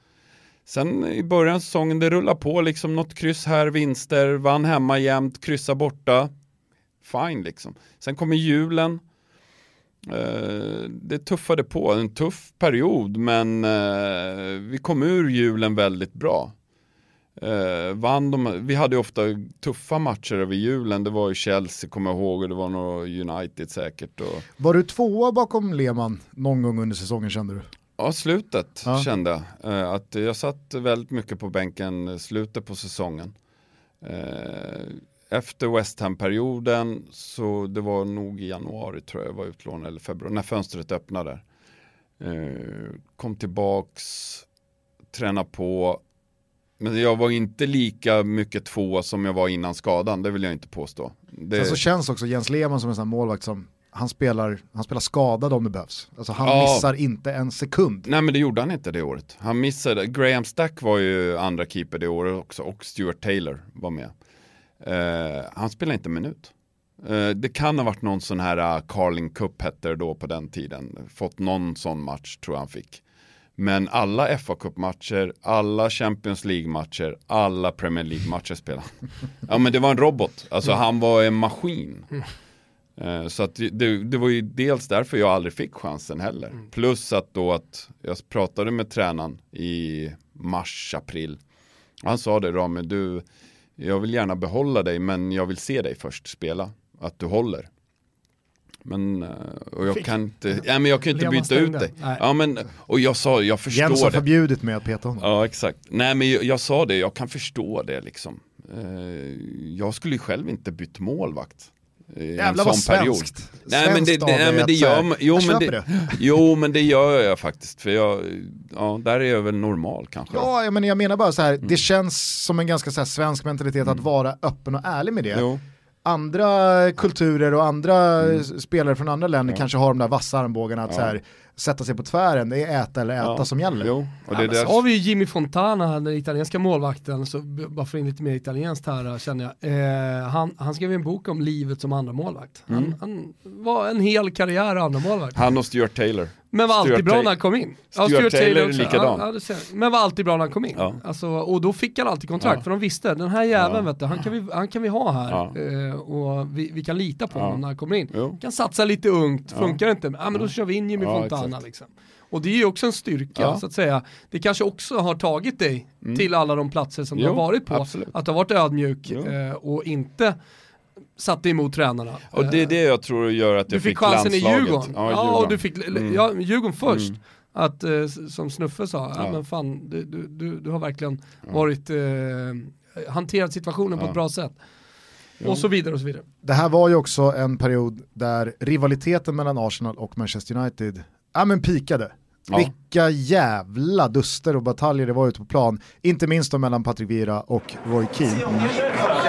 Sen i början av säsongen, det rullar på liksom något kryss här, vinster, vann hemma jämt, kryssa borta. Fine liksom. Sen kommer julen. Eh, det tuffade på, en tuff period men eh, vi kom ur julen väldigt bra. Eh, vann de, vi hade ofta tuffa matcher över julen, det var ju Chelsea kommer jag ihåg och det var nog United säkert. Och... Var du tvåa bakom Lehmann någon gång under säsongen kände du? Ja, slutet ja. kände jag. Att jag satt väldigt mycket på bänken slutet på säsongen. Efter West Ham-perioden så det var nog i januari tror jag jag var utlånad eller februari när fönstret öppnade. Eh, kom tillbaks, träna på. Men jag var inte lika mycket två som jag var innan skadan, det vill jag inte påstå. Det... Sen så känns också Jens Lehmann som en sån målvakt som han spelar, han spelar skadad om det behövs. Alltså han ja. missar inte en sekund. Nej men det gjorde han inte det året. Han missade, Graham Stack var ju andra keeper det året också och Stuart Taylor var med. Uh, han spelade inte en minut. Uh, det kan ha varit någon sån här uh, Carling Cup hette det då på den tiden. Fått någon sån match tror jag han fick. Men alla fa Cup-matcher, alla Champions League-matcher, alla Premier League-matcher spelade han. ja men det var en robot, alltså han var en maskin. Eh, så att det, det, var ju dels därför jag aldrig fick chansen heller. Mm. Plus att då att jag pratade med tränaren i mars, april. Han sa det, Rami, du, jag vill gärna behålla dig men jag vill se dig först spela. Att du håller. Men, eh, och jag Fick. kan inte, ja, men jag kan inte byta ut dig. Ja, men, och jag sa, jag förstår Jens har förbjudit mig att peta honom. Ja exakt. Nej men jag, jag, sa det, jag kan förstå det liksom. Eh, jag skulle ju själv inte bytt målvakt. Jävlar vad svenskt. Nej men det, det, nej, men det gör jo, men det, jo men det gör jag faktiskt. För jag, ja, där är jag väl normal kanske. Ja men jag menar bara så här, mm. det känns som en ganska så här, svensk mentalitet mm. att vara öppen och ärlig med det. Jo. Andra kulturer och andra mm. spelare från andra länder kanske har de där vassa armbågarna att så här, sätta sig på tvären, det är äta eller äta ja. som gäller. Jo, och det ja, så har vi ju Jimmy Fontana, den italienska målvakten, så bara för in lite mer italienskt här känner jag. Eh, han, han skrev en bok om livet som andra målvakt. Han, mm. han var en hel karriär andra målvakt. Han och Stuart Taylor. Men var alltid bra när han kom in. Stuart, ja, Stuart Taylor, likadan. Ja, ja, men var alltid bra när han kom in. Ja. Alltså, och då fick han alltid kontrakt, ja. för de visste, den här jäveln vet du, han kan vi, han kan vi ha här. Eh, och vi, vi, kan lita på honom när han kommer in. Jo. Kan satsa lite ungt, funkar det inte, ja, men då kör vi in Jimmy Fontana liksom. Och det är ju också en styrka ja. så att säga. Det kanske också har tagit dig mm. till alla de platser som jo, du har varit på. Absolut. Att du har varit ödmjuk eh, och inte satt emot tränarna. Och det är det jag tror gör att jag fick, fick chansen landslaget. i Djurgården. Ja, Djurgården. ja och du fick, mm. ja, Djurgården först. Mm. Att, eh, som Snuffe sa, ja. men fan, du, du, du har verkligen ja. varit, eh, hanterat situationen på ett bra sätt. Och så vidare och så vidare. Det här var ju också en period där rivaliteten mellan Arsenal och Manchester United ja, men pikade. Ja. Vilka jävla duster och bataljer det var ute på plan. Inte minst då mellan Patrik Vieira och Roy Keane. Mm.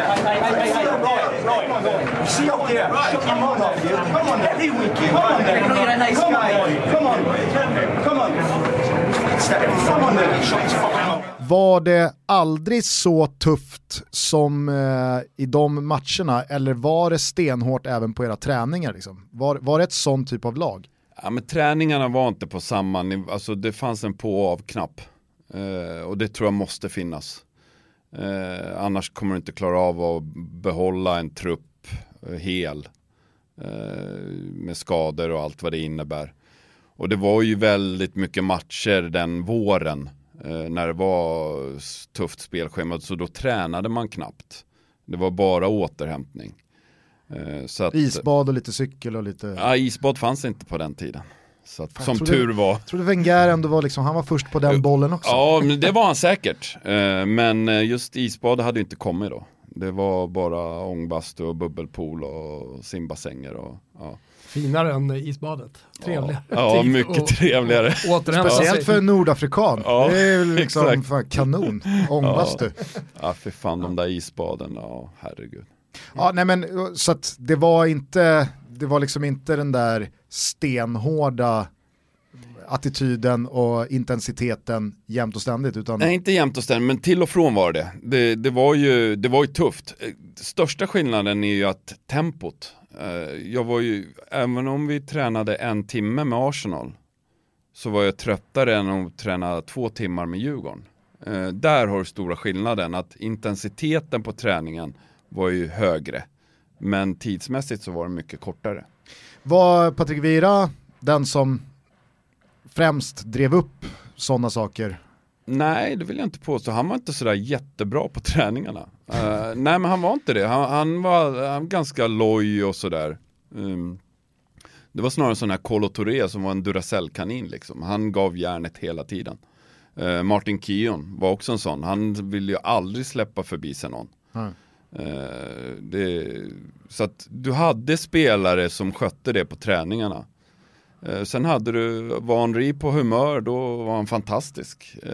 Var det aldrig så tufft som eh, i de matcherna eller var det stenhårt även på era träningar? Liksom? Var, var det ett sånt typ av lag? Ja men träningarna var inte på samma nivå, alltså det fanns en på och av-knapp. Eh, och det tror jag måste finnas. Eh, annars kommer du inte klara av att behålla en trupp hel. Eh, med skador och allt vad det innebär. Och det var ju väldigt mycket matcher den våren. Eh, när det var tufft spelschema, så då tränade man knappt. Det var bara återhämtning. Eh, så att, isbad och lite cykel och lite... Ja, isbad fanns inte på den tiden. Så att, som trodde- tur var. Jag trodde Wenger ändå var liksom, han var först på den bollen också. Ja, men det var han säkert. Eh, Men eh, just isbad hade ju inte kommit då. Det var bara ångbastu och bubbelpool och simbassänger och ja. Finare än isbadet. Trevligare. Ja, Tid mycket och- trevligare. och Speciellt för en nordafrikan. Ja, det är ju liksom exakt. fan, kanon. Ångbastu. Ja, för fan de där isbaden, ja herregud. Ja, nej men så att det var inte, det var liksom inte den där stenhårda attityden och intensiteten jämt och ständigt utan Nej, inte jämt och ständigt, men till och från var det. Det, det, var, ju, det var ju tufft. Eh, Största skillnaden är ju att tempot. eh, Jag var ju, även om vi tränade en timme med Arsenal, så var jag tröttare än att träna två timmar med Djurgården. Eh, Där har du stora skillnaden, att intensiteten på träningen var ju högre. Men tidsmässigt så var det mycket kortare. var Patrik Vira den som främst drev upp sådana saker? Nej, det vill jag inte påstå. Han var inte sådär jättebra på träningarna. Eh, nej, men han var inte det. Han, han var han var ganska loj och sådär. Um, det var snarare en sån här Colo Touré som var en Duracell-kanin liksom. Han gav järnet hela tiden. Eh, Martin Keon var också en sån. Han ville ju aldrig släppa förbi sig någon. Nej. Eh, det, så att du hade spelare som skötte det på träningarna. Eh, sen hade du, var Henri på humör, då var han fantastisk. Eh,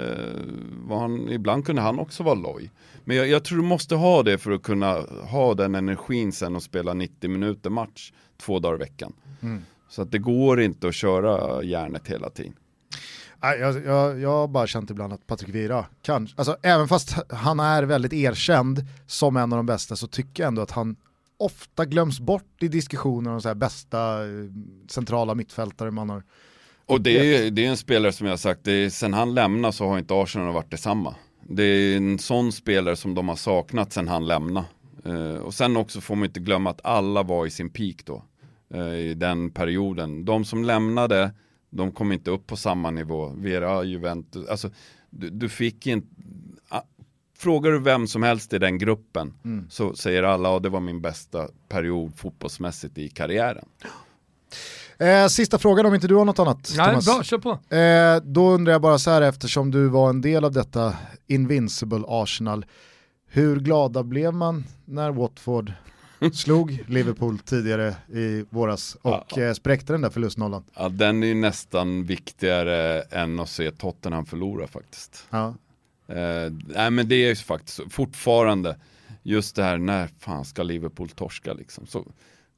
var han, ibland kunde han också vara loj. Men jag, jag tror du måste ha det för att kunna ha den energin sen och spela 90 minuter match två dagar i veckan. Mm. Så att det går inte att köra järnet hela tiden. Jag, jag, jag har bara känt ibland att Patrik Vira kan, alltså även fast han är väldigt erkänd som en av de bästa så tycker jag ändå att han ofta glöms bort i diskussioner om så här bästa eh, centrala mittfältare man har. Och det är, det är en spelare som jag har sagt, det är, sen han lämnade så har inte Arsenal varit detsamma. Det är en sån spelare som de har saknat sen han lämnade. Uh, och sen också får man inte glömma att alla var i sin peak då. Uh, I den perioden. De som lämnade, de kom inte upp på samma nivå. Vera, Juventus, alltså du, du fick inte Frågar du vem som helst i den gruppen så säger alla att det var min bästa period fotbollsmässigt i karriären. Eh, sista frågan om inte du har något annat Nej, Thomas. bra, kör på. Eh, då undrar jag bara så här eftersom du var en del av detta Invincible Arsenal. Hur glada blev man när Watford slog Liverpool tidigare i våras och eh, spräckte den där förlustnollan? Ja, den är ju nästan viktigare än att se Tottenham förlora faktiskt. Ja. Eh, nej men det är ju faktiskt fortfarande just det här när fan ska Liverpool torska liksom. Så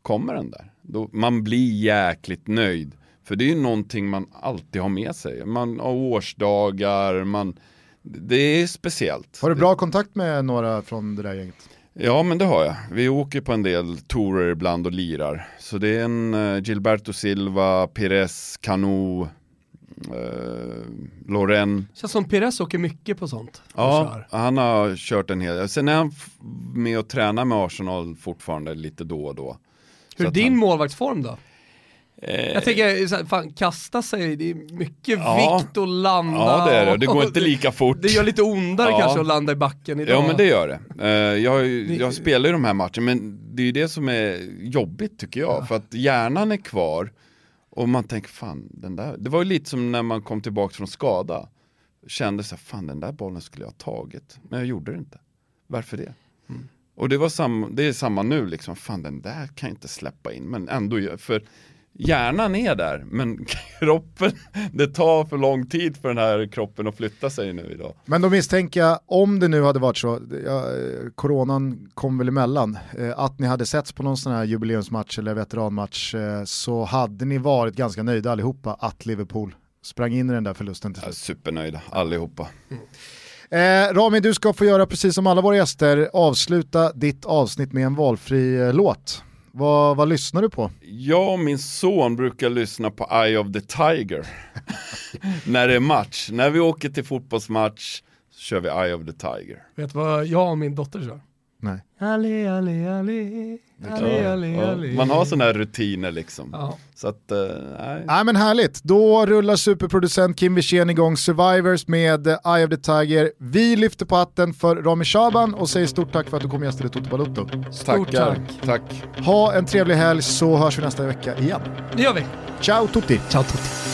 kommer den där. Då, man blir jäkligt nöjd. För det är ju någonting man alltid har med sig. Man har årsdagar, man, det är speciellt. Har du bra kontakt med några från det där gänget? Ja men det har jag. Vi åker på en del tourer ibland och lirar. Så det är en uh, Gilberto Silva, Pires, Cano, uh, Loren. Känns som Pires åker mycket på sånt. Ja, han har kört en hel del. Sen är han med och tränar med Arsenal fortfarande lite då och då. Hur är din han- målvaktsform då? Eh, Jag tänker, fan, kasta sig, det är mycket Ja. vikt att landa. Ja det är det, det går inte lika fort. Det gör lite ondare Ja. kanske att landa i backen idag. Ja men det gör det. Eh, jag, jag spelar ju de här matcherna men det är ju det som är jobbigt tycker jag. För att hjärnan är kvar och man tänker fan den där. Det var ju lite som när man kom tillbaka från skada. Kände så här, fan den där bollen skulle jag ha tagit. Men jag gjorde det inte. Varför det? Mm. Och det, var sam, det är samma nu liksom, fan den där kan jag inte släppa in. Men ändå, för hjärnan är där, men kroppen, det tar för lång tid för den här kroppen att flytta sig nu idag. Men då misstänker jag, om det nu hade varit så, ja, coronan kom väl emellan, eh, att ni hade setts på någon sån här jubileumsmatch eller veteranmatch eh, så hade ni varit ganska nöjda allihopa att Liverpool sprang in i den där förlusten till slut. supernöjda, allihopa. Eh, Rami, du ska få göra precis som alla våra gäster, avsluta ditt avsnitt med en valfri eh, låt. Vad, vad lyssnar du på? Jag och min son brukar lyssna på Eye of the Tiger när det är match. När vi åker till fotbollsmatch så kör vi Eye of the Tiger. Vet du vad jag och min dotter kör? Nej. Ali, ali, ali, ali, ali, Ja, ali. Man har sådana här rutiner liksom. Ja. Så att, eh, nej. Nej men härligt, då rullar superproducent Kim Wirsén igång Survivors med eh, Eye of the Tiger. Vi lyfter på hatten för Rami Shaban och säger stort tack för att du kom gästade Toto Balotto. Stort Tackar. tack. Tack. Ha en trevlig helg så hörs vi nästa vecka igen. Det gör vi. Ciao tutti! Ciao tutti!